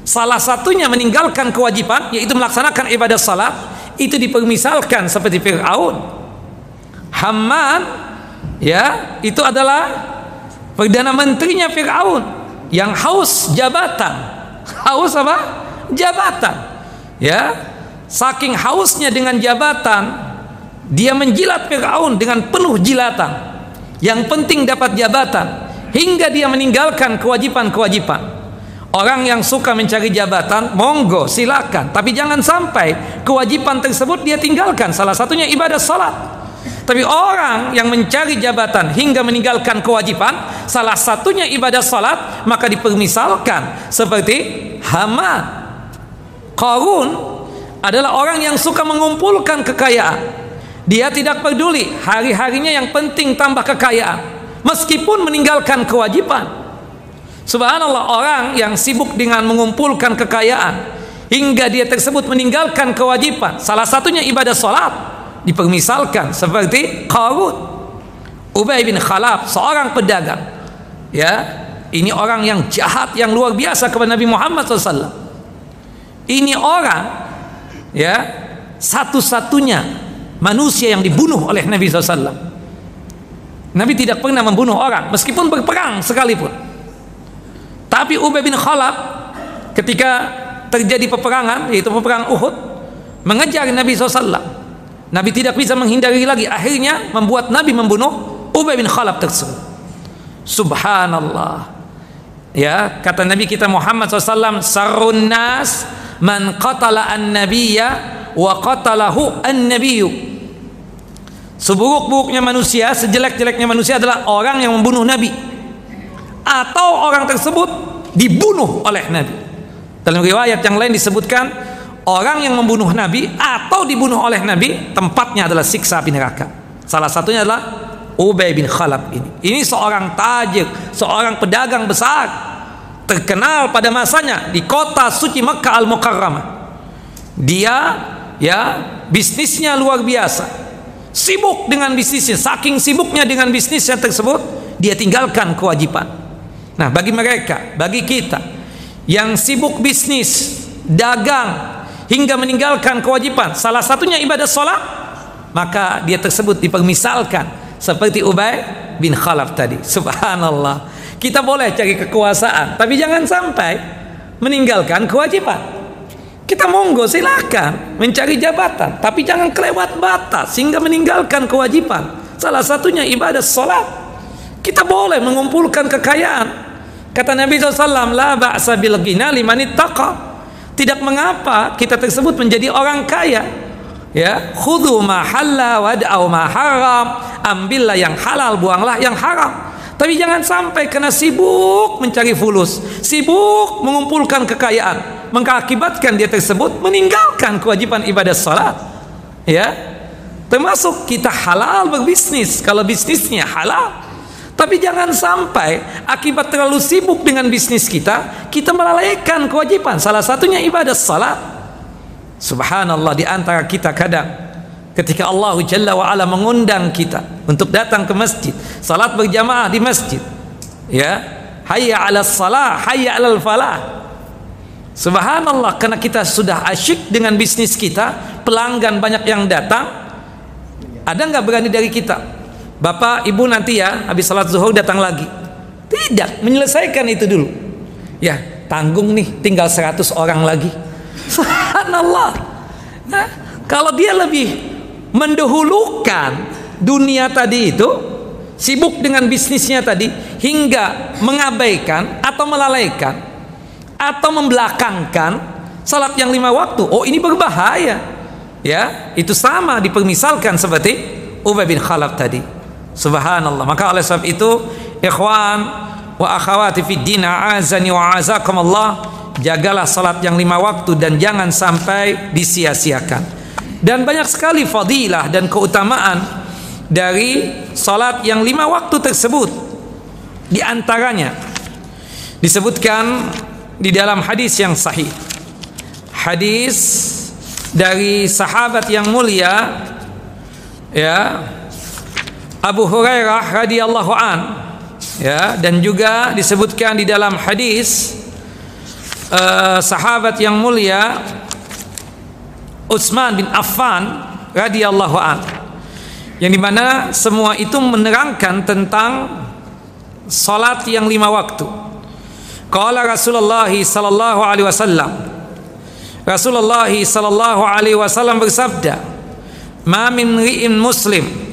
Salah satunya meninggalkan kewajiban yaitu melaksanakan ibadah salat itu dipermisalkan seperti Fir'aun. Haman ya itu adalah perdana menterinya Fir'aun yang haus jabatan. Haus apa? Jabatan. Ya. Saking hausnya dengan jabatan, dia menjilat Fir'aun dengan penuh jilatan. Yang penting dapat jabatan hingga dia meninggalkan kewajiban-kewajipan. Orang yang suka mencari jabatan, monggo silakan. Tapi jangan sampai kewajiban tersebut dia tinggalkan. Salah satunya ibadah salat. Tapi orang yang mencari jabatan hingga meninggalkan kewajiban, salah satunya ibadah salat, maka dipermisalkan seperti Haman. Qarun adalah orang yang suka mengumpulkan kekayaan. Dia tidak peduli hari-harinya yang penting tambah kekayaan, meskipun meninggalkan kewajiban. Subhanallah orang yang sibuk dengan mengumpulkan kekayaan hingga dia tersebut meninggalkan kewajiban salah satunya ibadah salat dipermisalkan seperti Qarun Ubay bin Khalaf seorang pedagang. Ya ini orang yang jahat yang luar biasa kepada Nabi Muhammad SAW ini orang ya satu-satunya manusia yang dibunuh oleh Nabi SAW Nabi tidak pernah membunuh orang meskipun berperang sekalipun. Tapi Ubay bin Khalaf ketika terjadi peperangan yaitu peperangan Uhud mengejar Nabi SAW. Nabi tidak bisa menghindari lagi. Akhirnya membuat Nabi membunuh Ubay bin Khalaf tersebut. Subhanallah. Ya, kata Nabi kita Muhammad SAW, sarun nas man qatala an-nabiyya wa qatalahu an-nabiyyu. Seburuk-buruknya manusia, sejelek-jeleknya manusia adalah orang yang membunuh Nabi atau orang tersebut dibunuh oleh Nabi. Dalam riwayat yang lain disebutkan orang yang membunuh Nabi atau dibunuh oleh Nabi tempatnya adalah siksa api neraka. Salah satunya adalah Ubay bin Khalaf ini. Ini seorang tajir, seorang pedagang besar terkenal pada masanya di kota suci Mekah Al-Mukarramah. Dia ya bisnisnya luar biasa. Sibuk dengan bisnisnya, saking sibuknya dengan bisnisnya tersebut, dia tinggalkan kewajiban. Nah, bagi mereka, bagi kita yang sibuk bisnis, dagang hingga meninggalkan kewajiban, salah satunya ibadah sholat, maka dia tersebut dipermisalkan seperti Ubay bin Khalaf tadi. Subhanallah. Kita boleh cari kekuasaan, tapi jangan sampai meninggalkan kewajiban. Kita monggo silakan mencari jabatan, tapi jangan kelewat batas sehingga meninggalkan kewajiban. Salah satunya ibadah sholat. Kita boleh mengumpulkan kekayaan. Kata Nabi SAW, La ba'sa bil ghina liman. Tidak mengapa kita tersebut menjadi orang kaya. Ya, khudhu ma halla wad'au ma haram. Ambillah yang halal, buanglah yang haram. Tapi jangan sampai kena sibuk mencari fulus, sibuk mengumpulkan kekayaan, mengakibatkan dia tersebut meninggalkan kewajiban ibadah salat. Ya. Termasuk kita halal berbisnis kalau bisnisnya halal tapi jangan sampai akibat terlalu sibuk dengan bisnis kita, kita melalaikan kewajiban. Salah satunya ibadah salat. Subhanallah di antara kita kadang ketika Allah Jalla wa ala mengundang kita untuk datang ke masjid, salat berjamaah di masjid. Ya. Hayya 'ala salah, hayya 'alal falah. Subhanallah karena kita sudah asyik dengan bisnis kita, pelanggan banyak yang datang. Ada nggak berani dari kita Bapak, Ibu nanti ya habis salat zuhur datang lagi. Tidak, menyelesaikan itu dulu. Ya, tanggung nih tinggal 100 orang lagi. Subhanallah. Nah, kalau dia lebih mendahulukan dunia tadi itu sibuk dengan bisnisnya tadi hingga mengabaikan atau melalaikan atau membelakangkan salat yang lima waktu. Oh, ini berbahaya. Ya, itu sama dipermisalkan seperti Ubay bin Khalaf tadi. Subhanallah. Maka oleh sebab itu, ikhwan, wa akhawati fid din a'azani wa a'azakumullah jagalah salat yang lima waktu dan jangan sampai disia-siakan. Dan banyak sekali fadilah dan keutamaan dari salat yang lima waktu tersebut. Di antaranya disebutkan di dalam hadis yang sahih. Hadis dari sahabat yang mulia ya Abu Hurairah radhiyallahu an ya dan juga disebutkan di dalam hadis uh, sahabat yang mulia Utsman bin Affan radhiyallahu an yang di mana semua itu menerangkan tentang salat yang lima waktu. Qala Rasulullah sallallahu alaihi wasallam Rasulullah sallallahu alaihi wasallam bersabda, "Ma min ri'in muslim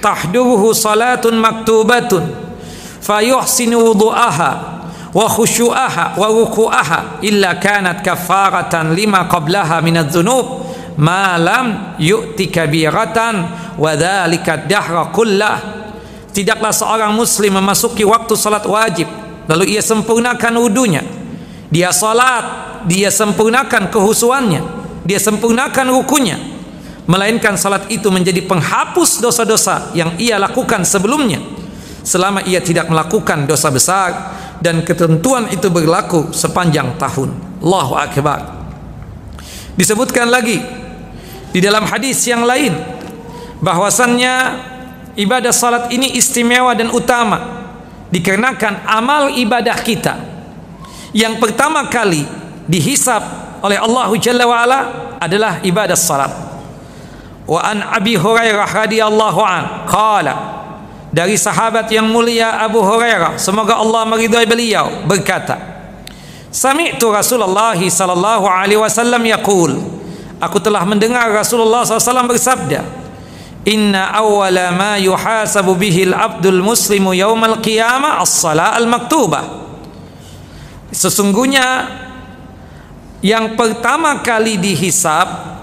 tahduruhu salatun maktubatun fayuhsinu wudu'aha wa khusyu'aha wa ruku'aha illa kanat kafaratan lima qablaha min adh-dhunub ma lam yu'ti kabiratan wa dhalika dahra kullah." Tidaklah seorang muslim memasuki waktu salat wajib lalu ia sempurnakan wudunya. Dia salat dia sempurnakan kehusuannya dia sempurnakan rukunya melainkan salat itu menjadi penghapus dosa-dosa yang ia lakukan sebelumnya. Selama ia tidak melakukan dosa besar dan ketentuan itu berlaku sepanjang tahun. Allahu Akbar. Disebutkan lagi di dalam hadis yang lain bahwasannya ibadah salat ini istimewa dan utama dikarenakan amal ibadah kita yang pertama kali dihisap oleh Allah Jalla wa ala adalah ibadah salat. Wa an Abi Hurairah radhiyallahu an. Qala dari sahabat yang mulia Abu Hurairah semoga Allah meridai beliau berkata Sami'tu Rasulullah sallallahu alaihi wasallam yaqul Aku telah mendengar Rasulullah SAW bersabda Inna awwala ma yuhasabu bihi al-abdul muslimu yaumal qiyamah as-salah al-maktubah Sesungguhnya yang pertama kali dihisap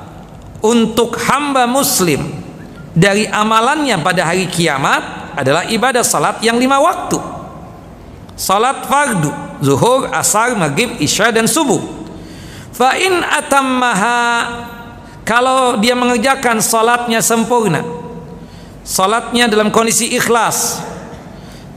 untuk hamba muslim. Dari amalannya pada hari kiamat adalah ibadah salat yang lima waktu. Salat fardu zuhur, asar, maghrib, isya dan subuh. Fa in atammaha kalau dia mengerjakan salatnya sempurna. Salatnya dalam kondisi ikhlas.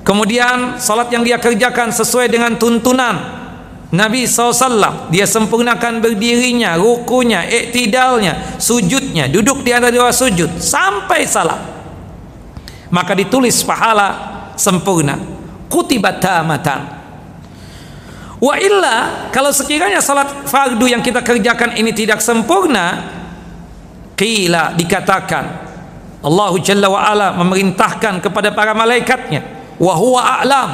Kemudian salat yang dia kerjakan sesuai dengan tuntunan Nabi SAW dia sempurnakan berdirinya, rukunya, iktidalnya, sujudnya, duduk di antara dua sujud sampai salam. Maka ditulis pahala sempurna. Kutibat tamatan. Wa illa kalau sekiranya salat fardu yang kita kerjakan ini tidak sempurna, qila dikatakan Allah Jalla wa ala memerintahkan kepada para malaikatnya wa huwa a'lam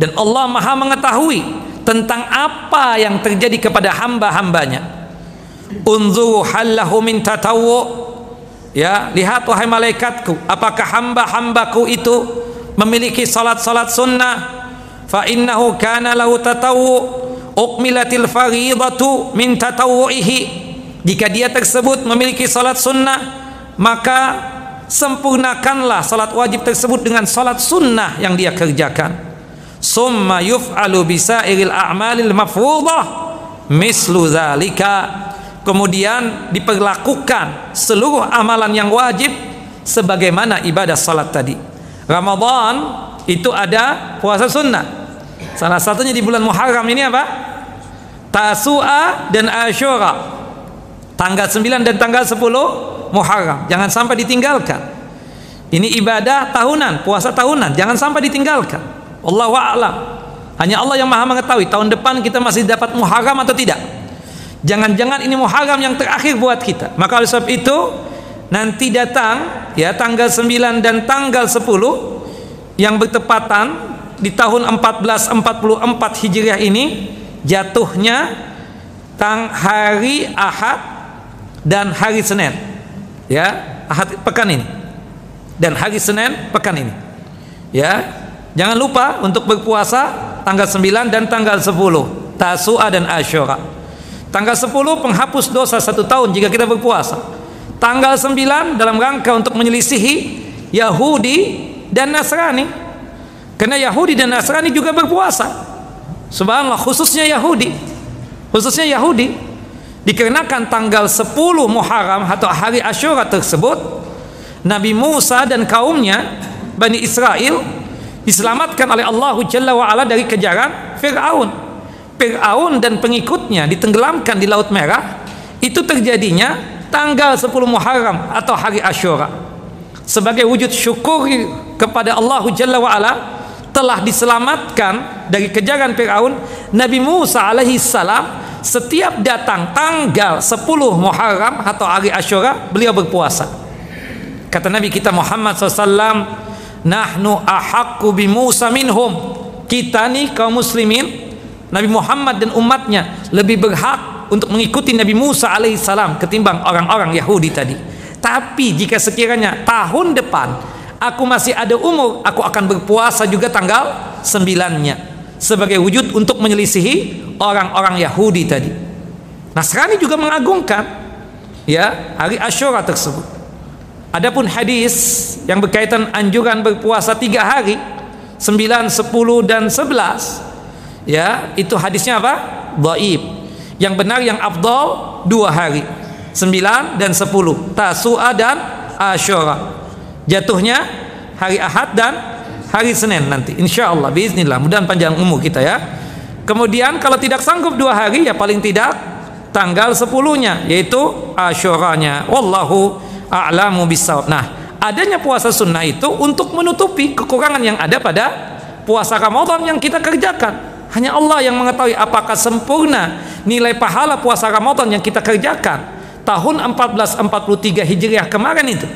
dan Allah Maha mengetahui tentang apa yang terjadi kepada hamba-hambanya. Unzuru hallahu min tatawu ya lihat wahai malaikatku apakah hamba-hambaku itu memiliki salat-salat sunnah? Fa innahu kana lahu tatawu ukmilatil faridatu min tatawu'ihi jika dia tersebut memiliki salat sunnah maka sempurnakanlah salat wajib tersebut dengan salat sunnah yang dia kerjakan summa yuf'alu bisairil a'malil mafruḍah. Mislu zalika. Kemudian diperlakukan seluruh amalan yang wajib sebagaimana ibadah salat tadi. Ramadan itu ada puasa sunnah. Salah satunya di bulan Muharram ini apa? Tasu'a dan Ashura. Tanggal 9 dan tanggal 10 Muharram. Jangan sampai ditinggalkan. Ini ibadah tahunan puasa tahunan. Jangan sampai ditinggalkan Allah a'lam. Hanya Allah yang Maha mengetahui tahun depan kita masih dapat muharram atau tidak. Jangan-jangan ini muharram yang terakhir buat kita. Maka oleh sebab itu nanti datang ya tanggal 9 dan tanggal 10 yang bertepatan di tahun 1444 Hijriah ini jatuhnya tang hari Ahad dan hari Senin. Ya, Ahad pekan ini. Dan hari Senin pekan ini. Ya, Jangan lupa untuk berpuasa tanggal 9 dan tanggal 10 Tasu'a dan Ashura Tanggal 10 penghapus dosa satu tahun jika kita berpuasa Tanggal 9 dalam rangka untuk menyelisihi Yahudi dan Nasrani Karena Yahudi dan Nasrani juga berpuasa. Subhanallah, khususnya Yahudi. Khususnya Yahudi dikarenakan tanggal 10 Muharram atau hari Asyura tersebut Nabi Musa dan kaumnya Bani Israel diselamatkan oleh Allah Jalla wa ala dari kejaran Fir'aun. Fir'aun dan pengikutnya ditenggelamkan di Laut Merah. Itu terjadinya tanggal 10 Muharram atau hari Asyura. Sebagai wujud syukur kepada Allah Jalla wa ala telah diselamatkan dari kejaran Firaun Nabi Musa alaihi salam setiap datang tanggal 10 Muharram atau hari Asyura beliau berpuasa kata Nabi kita Muhammad SAW nahnu ahakku bi Musa minhum kita nih kaum muslimin Nabi Muhammad dan umatnya lebih berhak untuk mengikuti Nabi Musa alaihi salam ketimbang orang-orang Yahudi tadi tapi jika sekiranya tahun depan aku masih ada umur, aku akan berpuasa juga tanggal sembilannya sebagai wujud untuk menyelisihi orang-orang Yahudi tadi. Nasrani juga mengagungkan ya hari Ashura tersebut. Adapun hadis yang berkaitan anjuran berpuasa tiga hari, sembilan, sepuluh dan sebelas, ya itu hadisnya apa? Dhaif. Yang benar yang abdul dua hari, sembilan dan sepuluh, Tasu'a dan Ashura. Jatuhnya hari Ahad dan hari Senin nanti insya Allah biiznillah. Mudah panjang umur kita ya. Kemudian kalau tidak sanggup dua hari ya paling tidak tanggal sepuluhnya yaitu Asyuranya wallahu a'lamu bisawab nah adanya puasa sunnah itu untuk menutupi kekurangan yang ada pada puasa Ramadan yang kita kerjakan hanya Allah yang mengetahui apakah sempurna nilai pahala puasa Ramadan yang kita kerjakan tahun 1443 Hijriah kemarin itu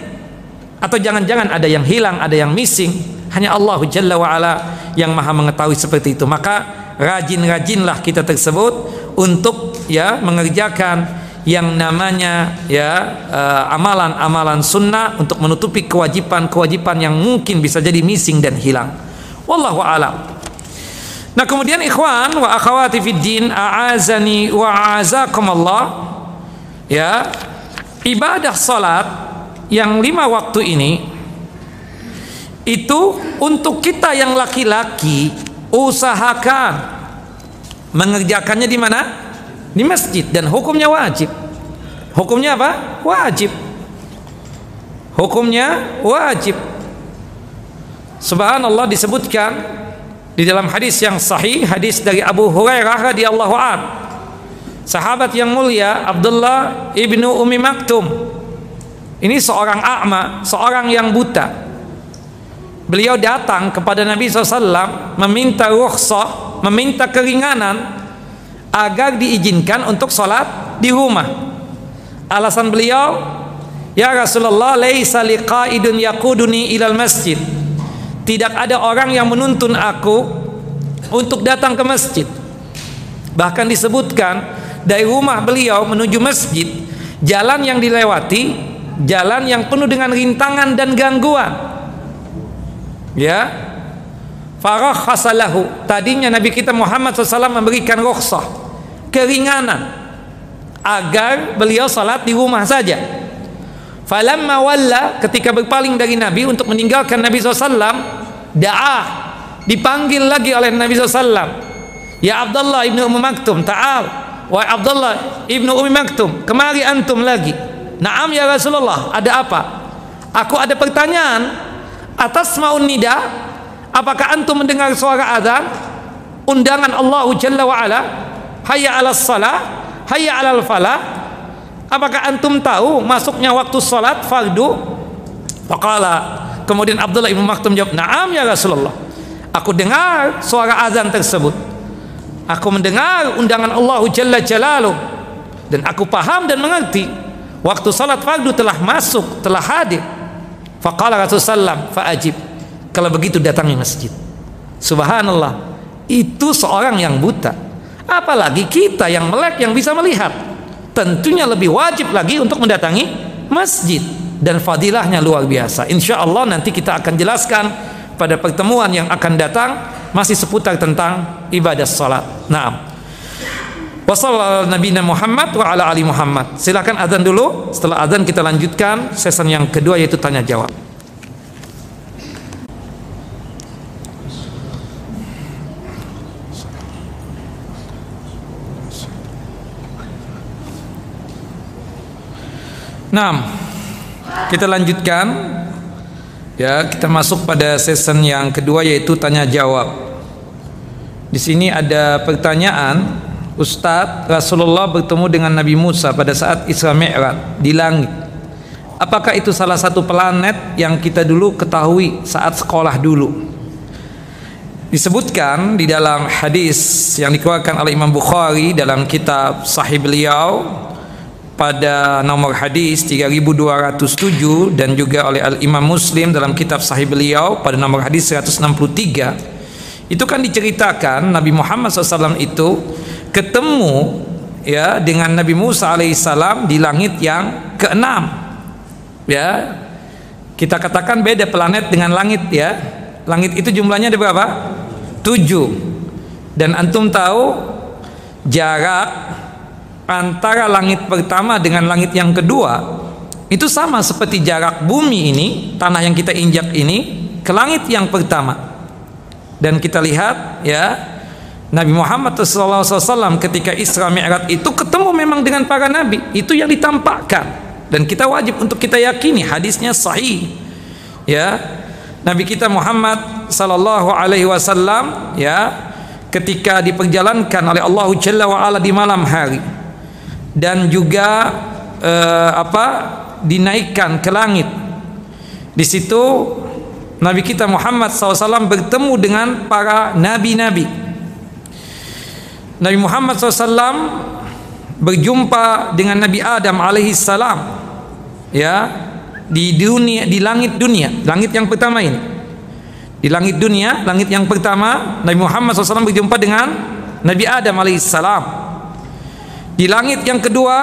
atau jangan-jangan ada yang hilang, ada yang missing. Hanya Allah Jalla wa ala yang Maha mengetahui seperti itu. Maka rajin-rajinlah kita tersebut untuk ya mengerjakan yang namanya ya uh, amalan-amalan sunnah untuk menutupi kewajiban-kewajiban yang mungkin bisa jadi missing dan hilang. Wallahu a'lam. Nah, kemudian ikhwan wa akhwati fid din a'azani wa a'azakum Allah. Ya, ibadah salat yang lima waktu ini itu untuk kita yang laki-laki usahakan mengerjakannya di mana? Di masjid dan hukumnya wajib. Hukumnya apa? Wajib. Hukumnya wajib. Subhanallah disebutkan di dalam hadis yang sahih, hadis dari Abu Hurairah radhiyallahu an. Sahabat yang mulia Abdullah ibnu Umi Maktum ini seorang a'ma, seorang yang buta. Beliau datang kepada Nabi SAW meminta rukhsah, meminta keringanan agar diizinkan untuk sholat di rumah. Alasan beliau, Ya Rasulullah, laisa liqaidun yaquduni ilal masjid. Tidak ada orang yang menuntun aku untuk datang ke masjid. Bahkan disebutkan dari rumah beliau menuju masjid, jalan yang dilewati jalan yang penuh dengan rintangan dan gangguan ya farah khasalahu tadinya Nabi kita Muhammad SAW memberikan rukhsah keringanan agar beliau salat di rumah saja falamma walla ketika berpaling dari Nabi untuk meninggalkan Nabi SAW da'ah dipanggil lagi oleh Nabi SAW ya Abdullah ibnu Ummi Maktum ta'al wa Abdullah ibnu Ummi Maktum kemari antum lagi Naam ya Rasulullah, ada apa? Aku ada pertanyaan. Atas maun nida, apakah antum mendengar suara azan? Undangan Allah Jalla wa ala, hayya 'alas salah, hayya 'alal falah. Apakah antum tahu masuknya waktu salat fardu? Faqala Kemudian Abdullah Ibnu Maktum jawab, "Na'am ya Rasulullah." Aku dengar suara azan tersebut. Aku mendengar undangan Allah Jalla Jalaluh dan aku paham dan mengerti waktu salat fardu telah masuk telah hadir faqala rasulullah faajib kalau begitu datangi masjid subhanallah itu seorang yang buta apalagi kita yang melek yang bisa melihat tentunya lebih wajib lagi untuk mendatangi masjid dan fadilahnya luar biasa insya Allah nanti kita akan jelaskan pada pertemuan yang akan datang masih seputar tentang ibadah salat nah Wassalamualaikum Muhammad wa ala ali Muhammad. Silakan azan dulu. Setelah azan kita lanjutkan season yang kedua yaitu tanya jawab. Nah, kita lanjutkan. Ya, kita masuk pada season yang kedua yaitu tanya jawab. Di sini ada pertanyaan, Ustadz Rasulullah bertemu dengan Nabi Musa pada saat Isra Mi'raj di langit. Apakah itu salah satu planet yang kita dulu ketahui saat sekolah dulu? Disebutkan di dalam hadis yang dikeluarkan oleh Imam Bukhari dalam kitab Sahih beliau pada nomor hadis 3207 dan juga oleh Al Imam Muslim dalam kitab Sahih beliau pada nomor hadis 163 itu kan diceritakan Nabi Muhammad SAW itu ketemu ya dengan Nabi Musa alaihissalam di langit yang keenam. Ya kita katakan beda planet dengan langit ya. Langit itu jumlahnya ada berapa? Tujuh. Dan antum tahu jarak antara langit pertama dengan langit yang kedua. Itu sama seperti jarak bumi ini tanah yang kita injak ini ke langit yang pertama. Dan kita lihat ya Nabi Muhammad SAW ketika Isra Mi'raj itu ketemu memang dengan para nabi. Itu yang ditampakkan. Dan kita wajib untuk kita yakini hadisnya sahih ya. Nabi kita Muhammad sallallahu alaihi wasallam ya ketika diperjalankan oleh Allah Jalla wa ala di malam hari dan juga eh, apa dinaikkan ke langit. Di situ Nabi kita Muhammad SAW bertemu dengan para nabi-nabi. Nabi Muhammad SAW berjumpa dengan Nabi Adam alaihi salam ya di dunia di langit dunia langit yang pertama ini di langit dunia langit yang pertama Nabi Muhammad SAW berjumpa dengan Nabi Adam alaihi salam di langit yang kedua,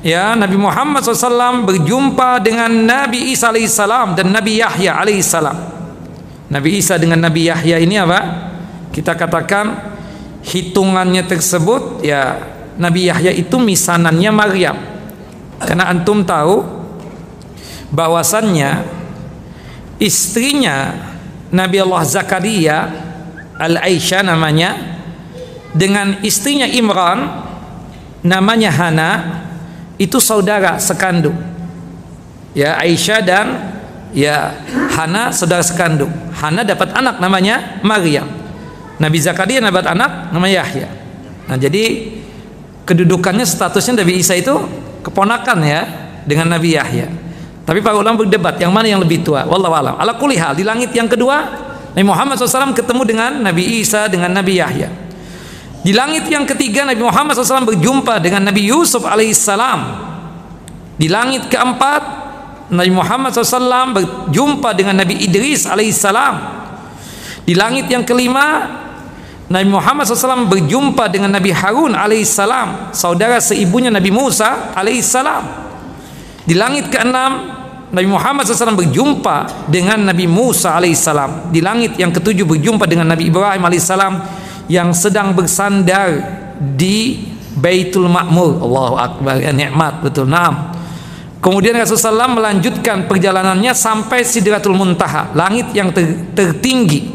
ya Nabi Muhammad SAW berjumpa dengan Nabi Isa alaihissalam dan Nabi Yahya alaihissalam. Nabi Isa dengan Nabi Yahya ini apa? Kita katakan hitungannya tersebut ya Nabi Yahya itu misanannya Maryam. Karena antum tahu bahwasannya istrinya Nabi Allah Zakaria Al-Aisyah namanya dengan istrinya Imran namanya Hana itu saudara sekandung. Ya Aisyah dan ya Hana saudara sekandung. Hana dapat anak namanya Maryam. Nabi Zakaria dapat anak namanya Yahya. Nah jadi kedudukannya statusnya Nabi Isa itu keponakan ya dengan Nabi Yahya. Tapi para ulama berdebat yang mana yang lebih tua? Wallahu alam. Ala kulihal di langit yang kedua Nabi Muhammad SAW ketemu dengan Nabi Isa dengan Nabi Yahya di langit yang ketiga Nabi Muhammad SAW berjumpa dengan Nabi Yusuf alaihissalam. Di langit keempat Nabi Muhammad SAW berjumpa dengan Nabi Idris alaihissalam. Di langit yang kelima Nabi Muhammad SAW berjumpa dengan Nabi Harun alaihissalam, saudara seibunya Nabi Musa alaihissalam. Di langit keenam Nabi Muhammad SAW berjumpa dengan Nabi Musa alaihissalam. Di langit yang ketujuh berjumpa dengan Nabi Ibrahim alaihissalam yang sedang bersandar di Baitul Ma'mur. Allahu Akbar, ya nikmat betul. Naam. Kemudian Rasulullah SAW melanjutkan perjalanannya sampai Sidratul Muntaha, langit yang ter tertinggi.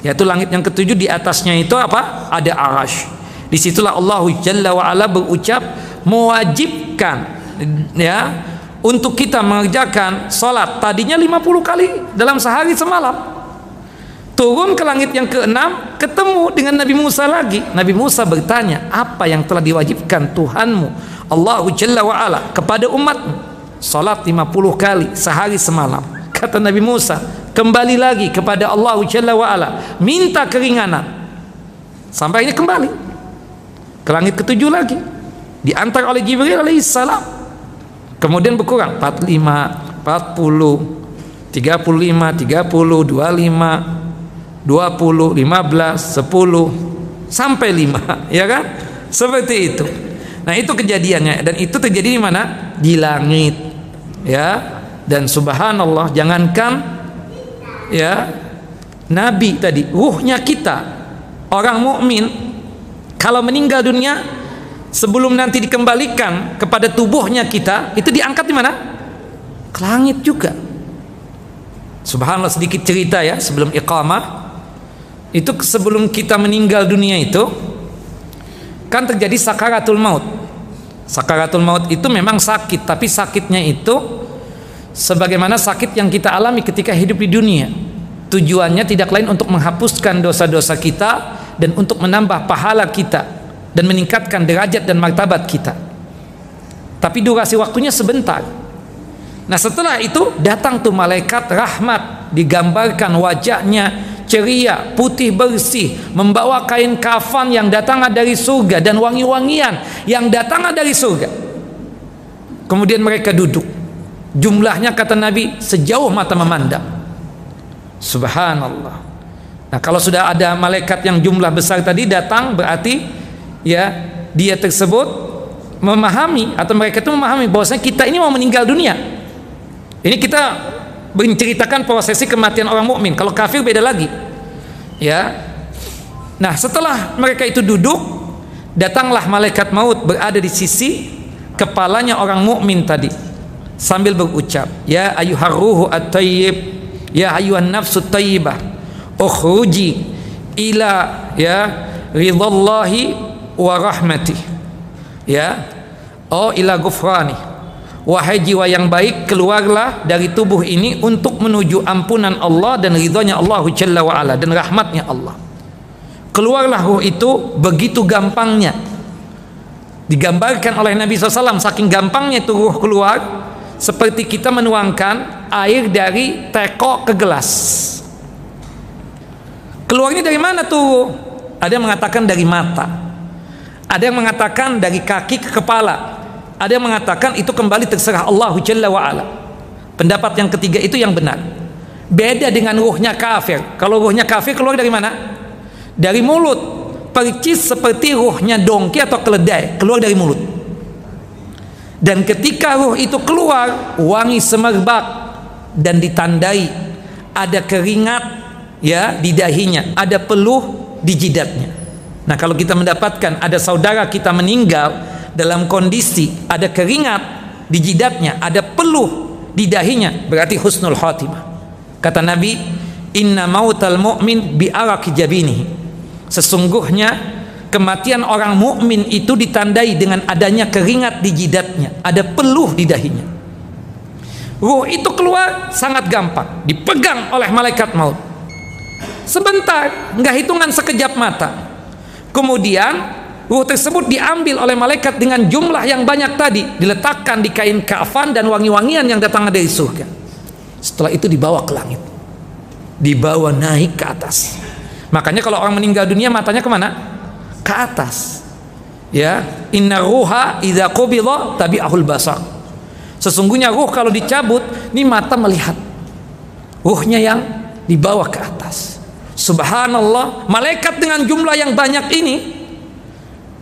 Yaitu langit yang ketujuh di atasnya itu apa? Ada arash. Di situlah Allah Jalla wa ala berucap mewajibkan ya untuk kita mengerjakan sholat tadinya 50 kali dalam sehari semalam turun ke langit yang keenam ketemu dengan Nabi Musa lagi. Nabi Musa bertanya apa yang telah diwajibkan Tuhanmu Allahu Jalla wa ala kepada umatmu? Salat 50 kali sehari semalam. Kata Nabi Musa kembali lagi kepada Allah Jalla wa ala. Minta keringanan. Sampai ini kembali. Ke langit ketujuh lagi. Diantar oleh Jibril alaihissalam kemudian berkurang. 45 40 35 30 25 20, 15, 10 sampai 5, ya kan? Seperti itu. Nah, itu kejadiannya dan itu terjadi di mana? Di langit. Ya. Dan subhanallah, jangankan ya nabi tadi, ruhnya kita orang mukmin kalau meninggal dunia sebelum nanti dikembalikan kepada tubuhnya kita, itu diangkat di mana? Ke langit juga. Subhanallah sedikit cerita ya sebelum iqamah. Itu sebelum kita meninggal dunia itu kan terjadi sakaratul maut. Sakaratul maut itu memang sakit, tapi sakitnya itu sebagaimana sakit yang kita alami ketika hidup di dunia. Tujuannya tidak lain untuk menghapuskan dosa-dosa kita dan untuk menambah pahala kita dan meningkatkan derajat dan martabat kita. Tapi durasi waktunya sebentar Nah setelah itu datang tuh malaikat rahmat digambarkan wajahnya ceria, putih bersih, membawa kain kafan yang datang dari surga dan wangi-wangian yang datang dari surga. Kemudian mereka duduk. Jumlahnya kata Nabi sejauh mata memandang. Subhanallah. Nah, kalau sudah ada malaikat yang jumlah besar tadi datang berarti ya dia tersebut memahami atau mereka itu memahami bahwasanya kita ini mau meninggal dunia ini kita menceritakan prosesi kematian orang mukmin. Kalau kafir beda lagi. Ya. Nah, setelah mereka itu duduk, datanglah malaikat maut berada di sisi kepalanya orang mukmin tadi sambil berucap, "Ya ayuhar ruhu at-tayyib, ya ayuhan nafsu tayyibah, ukhruji ila ya ridallahi wa rahmatih." Ya. Oh ila gufrani Wahai jiwa yang baik keluarlah dari tubuh ini untuk menuju ampunan Allah dan ridhonya Allah Jalla wa'ala dan rahmatnya Allah. Keluarlah ruh itu begitu gampangnya. Digambarkan oleh Nabi SAW saking gampangnya itu ruh keluar seperti kita menuangkan air dari teko ke gelas. Keluarnya dari mana tuh ada yang mengatakan dari mata. Ada yang mengatakan dari kaki ke kepala ada yang mengatakan itu kembali terserah Allah Jalla wa ala. Pendapat yang ketiga itu yang benar. Beda dengan ruhnya kafir. Kalau ruhnya kafir keluar dari mana? Dari mulut. Percis seperti ruhnya dongki atau keledai keluar dari mulut. Dan ketika ruh itu keluar, wangi semerbak dan ditandai ada keringat ya di dahinya, ada peluh di jidatnya. Nah, kalau kita mendapatkan ada saudara kita meninggal dalam kondisi ada keringat di jidatnya, ada peluh di dahinya, berarti husnul khatimah. Kata Nabi, "Inna mautal mu'min bi jabinihi." Sesungguhnya kematian orang mukmin itu ditandai dengan adanya keringat di jidatnya, ada peluh di dahinya. Ruh itu keluar sangat gampang, dipegang oleh malaikat maut. Sebentar, nggak hitungan sekejap mata. Kemudian Ruh tersebut diambil oleh malaikat dengan jumlah yang banyak tadi, diletakkan di kain kafan dan wangi-wangian yang datang dari surga. Setelah itu dibawa ke langit. Dibawa naik ke atas. Makanya kalau orang meninggal dunia matanya ke mana? Ke atas. Ya, inna ruha idza qubida tabi'ahul basar. Sesungguhnya ruh kalau dicabut, ini mata melihat. Ruhnya yang dibawa ke atas. Subhanallah, malaikat dengan jumlah yang banyak ini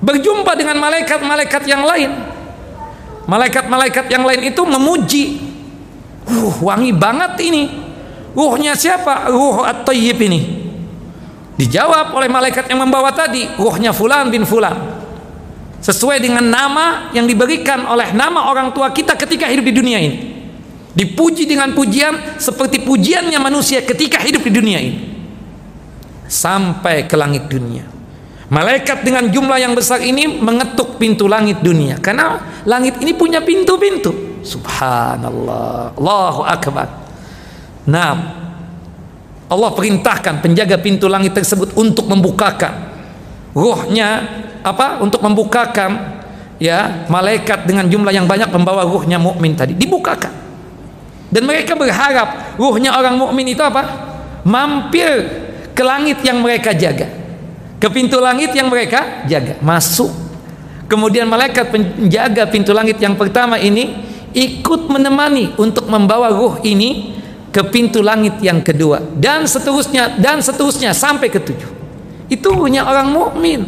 berjumpa dengan malaikat-malaikat yang lain. Malaikat-malaikat yang lain itu memuji. Uh wangi banget ini. Ruhnya siapa? Ruh at-tayyib ini. Dijawab oleh malaikat yang membawa tadi ruhnya fulan bin fulan. Sesuai dengan nama yang diberikan oleh nama orang tua kita ketika hidup di dunia ini. Dipuji dengan pujian seperti pujiannya manusia ketika hidup di dunia ini. Sampai ke langit dunia Malaikat dengan jumlah yang besar ini mengetuk pintu langit dunia karena langit ini punya pintu-pintu. Subhanallah. Allahu akbar. Nah, Allah perintahkan penjaga pintu langit tersebut untuk membukakan ruhnya apa? Untuk membukakan ya malaikat dengan jumlah yang banyak membawa ruhnya mukmin tadi dibukakan. Dan mereka berharap ruhnya orang mukmin itu apa? Mampir ke langit yang mereka jaga ke pintu langit yang mereka jaga masuk. Kemudian malaikat penjaga pintu langit yang pertama ini ikut menemani untuk membawa ruh ini ke pintu langit yang kedua. Dan seterusnya dan seterusnya sampai ke tujuh. Itu punya orang mukmin.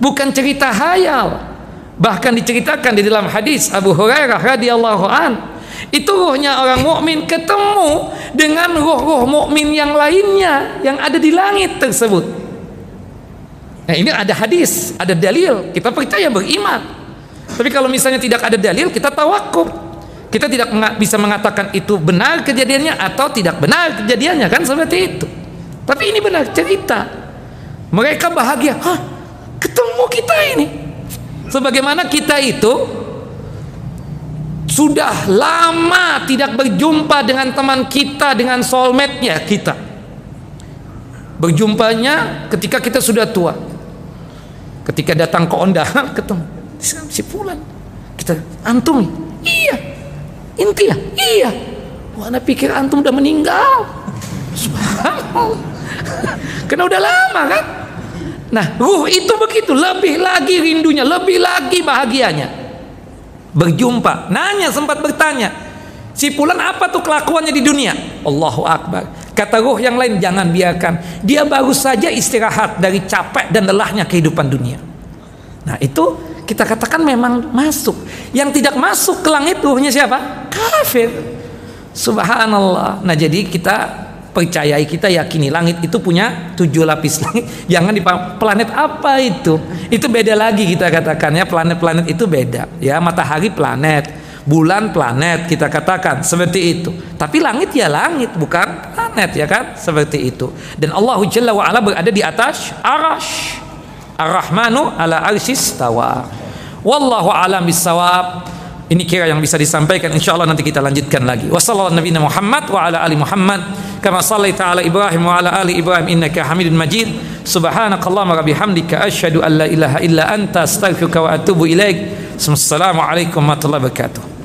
Bukan cerita hayal. Bahkan diceritakan di dalam hadis Abu Hurairah radhiyallahu an itu ruhnya orang mukmin ketemu dengan ruh-ruh mukmin yang lainnya yang ada di langit tersebut Nah ini ada hadis, ada dalil, kita percaya beriman. Tapi kalau misalnya tidak ada dalil, kita tawakub. kita tidak bisa mengatakan itu benar kejadiannya atau tidak benar kejadiannya kan seperti itu. Tapi ini benar cerita. Mereka bahagia hah ketemu kita ini. Sebagaimana kita itu sudah lama tidak berjumpa dengan teman kita dengan soulmate-nya kita. Berjumpanya ketika kita sudah tua ketika datang ke undangan ketemu. Si fulan. Kita antum iya. Inti ya? Iya. Wah, pikir antum udah meninggal? Karena udah lama kan? Nah ruh itu begitu. Lebih lagi rindunya lebih lagi bahagianya. Berjumpa. Nanya sempat bertanya si pulan apa tuh kelakuannya di dunia? Allahu Akbar kata ruh yang lain jangan biarkan. Dia baru saja istirahat dari capek dan lelahnya kehidupan dunia. Nah itu kita katakan memang masuk. Yang tidak masuk ke langit ruhnya siapa? Kafir. Subhanallah. Nah jadi kita percayai kita yakini langit itu punya tujuh lapis langit. Jangan di planet apa itu? Itu beda lagi kita katakan ya. Planet-planet itu beda. Ya matahari planet bulan planet kita katakan seperti itu tapi langit ya langit bukan planet ya kan seperti itu dan Allah Jalla wa ala berada di atas arash Ar-Rahmanu ala arsis tawa. Wallahu alam bisawab. Ini kira yang bisa disampaikan insyaallah nanti kita lanjutkan lagi. Wassallallahu nabiyana Muhammad wa ala ali Muhammad kama sallaita ala Ibrahim wa ala ali Ibrahim innaka Hamidun Majid. Subhanakallahumma wa bihamdika asyhadu an la ilaha illa anta astaghfiruka wa atubu ilaik. Assalamualaikum warahmatullahi wabarakatuh.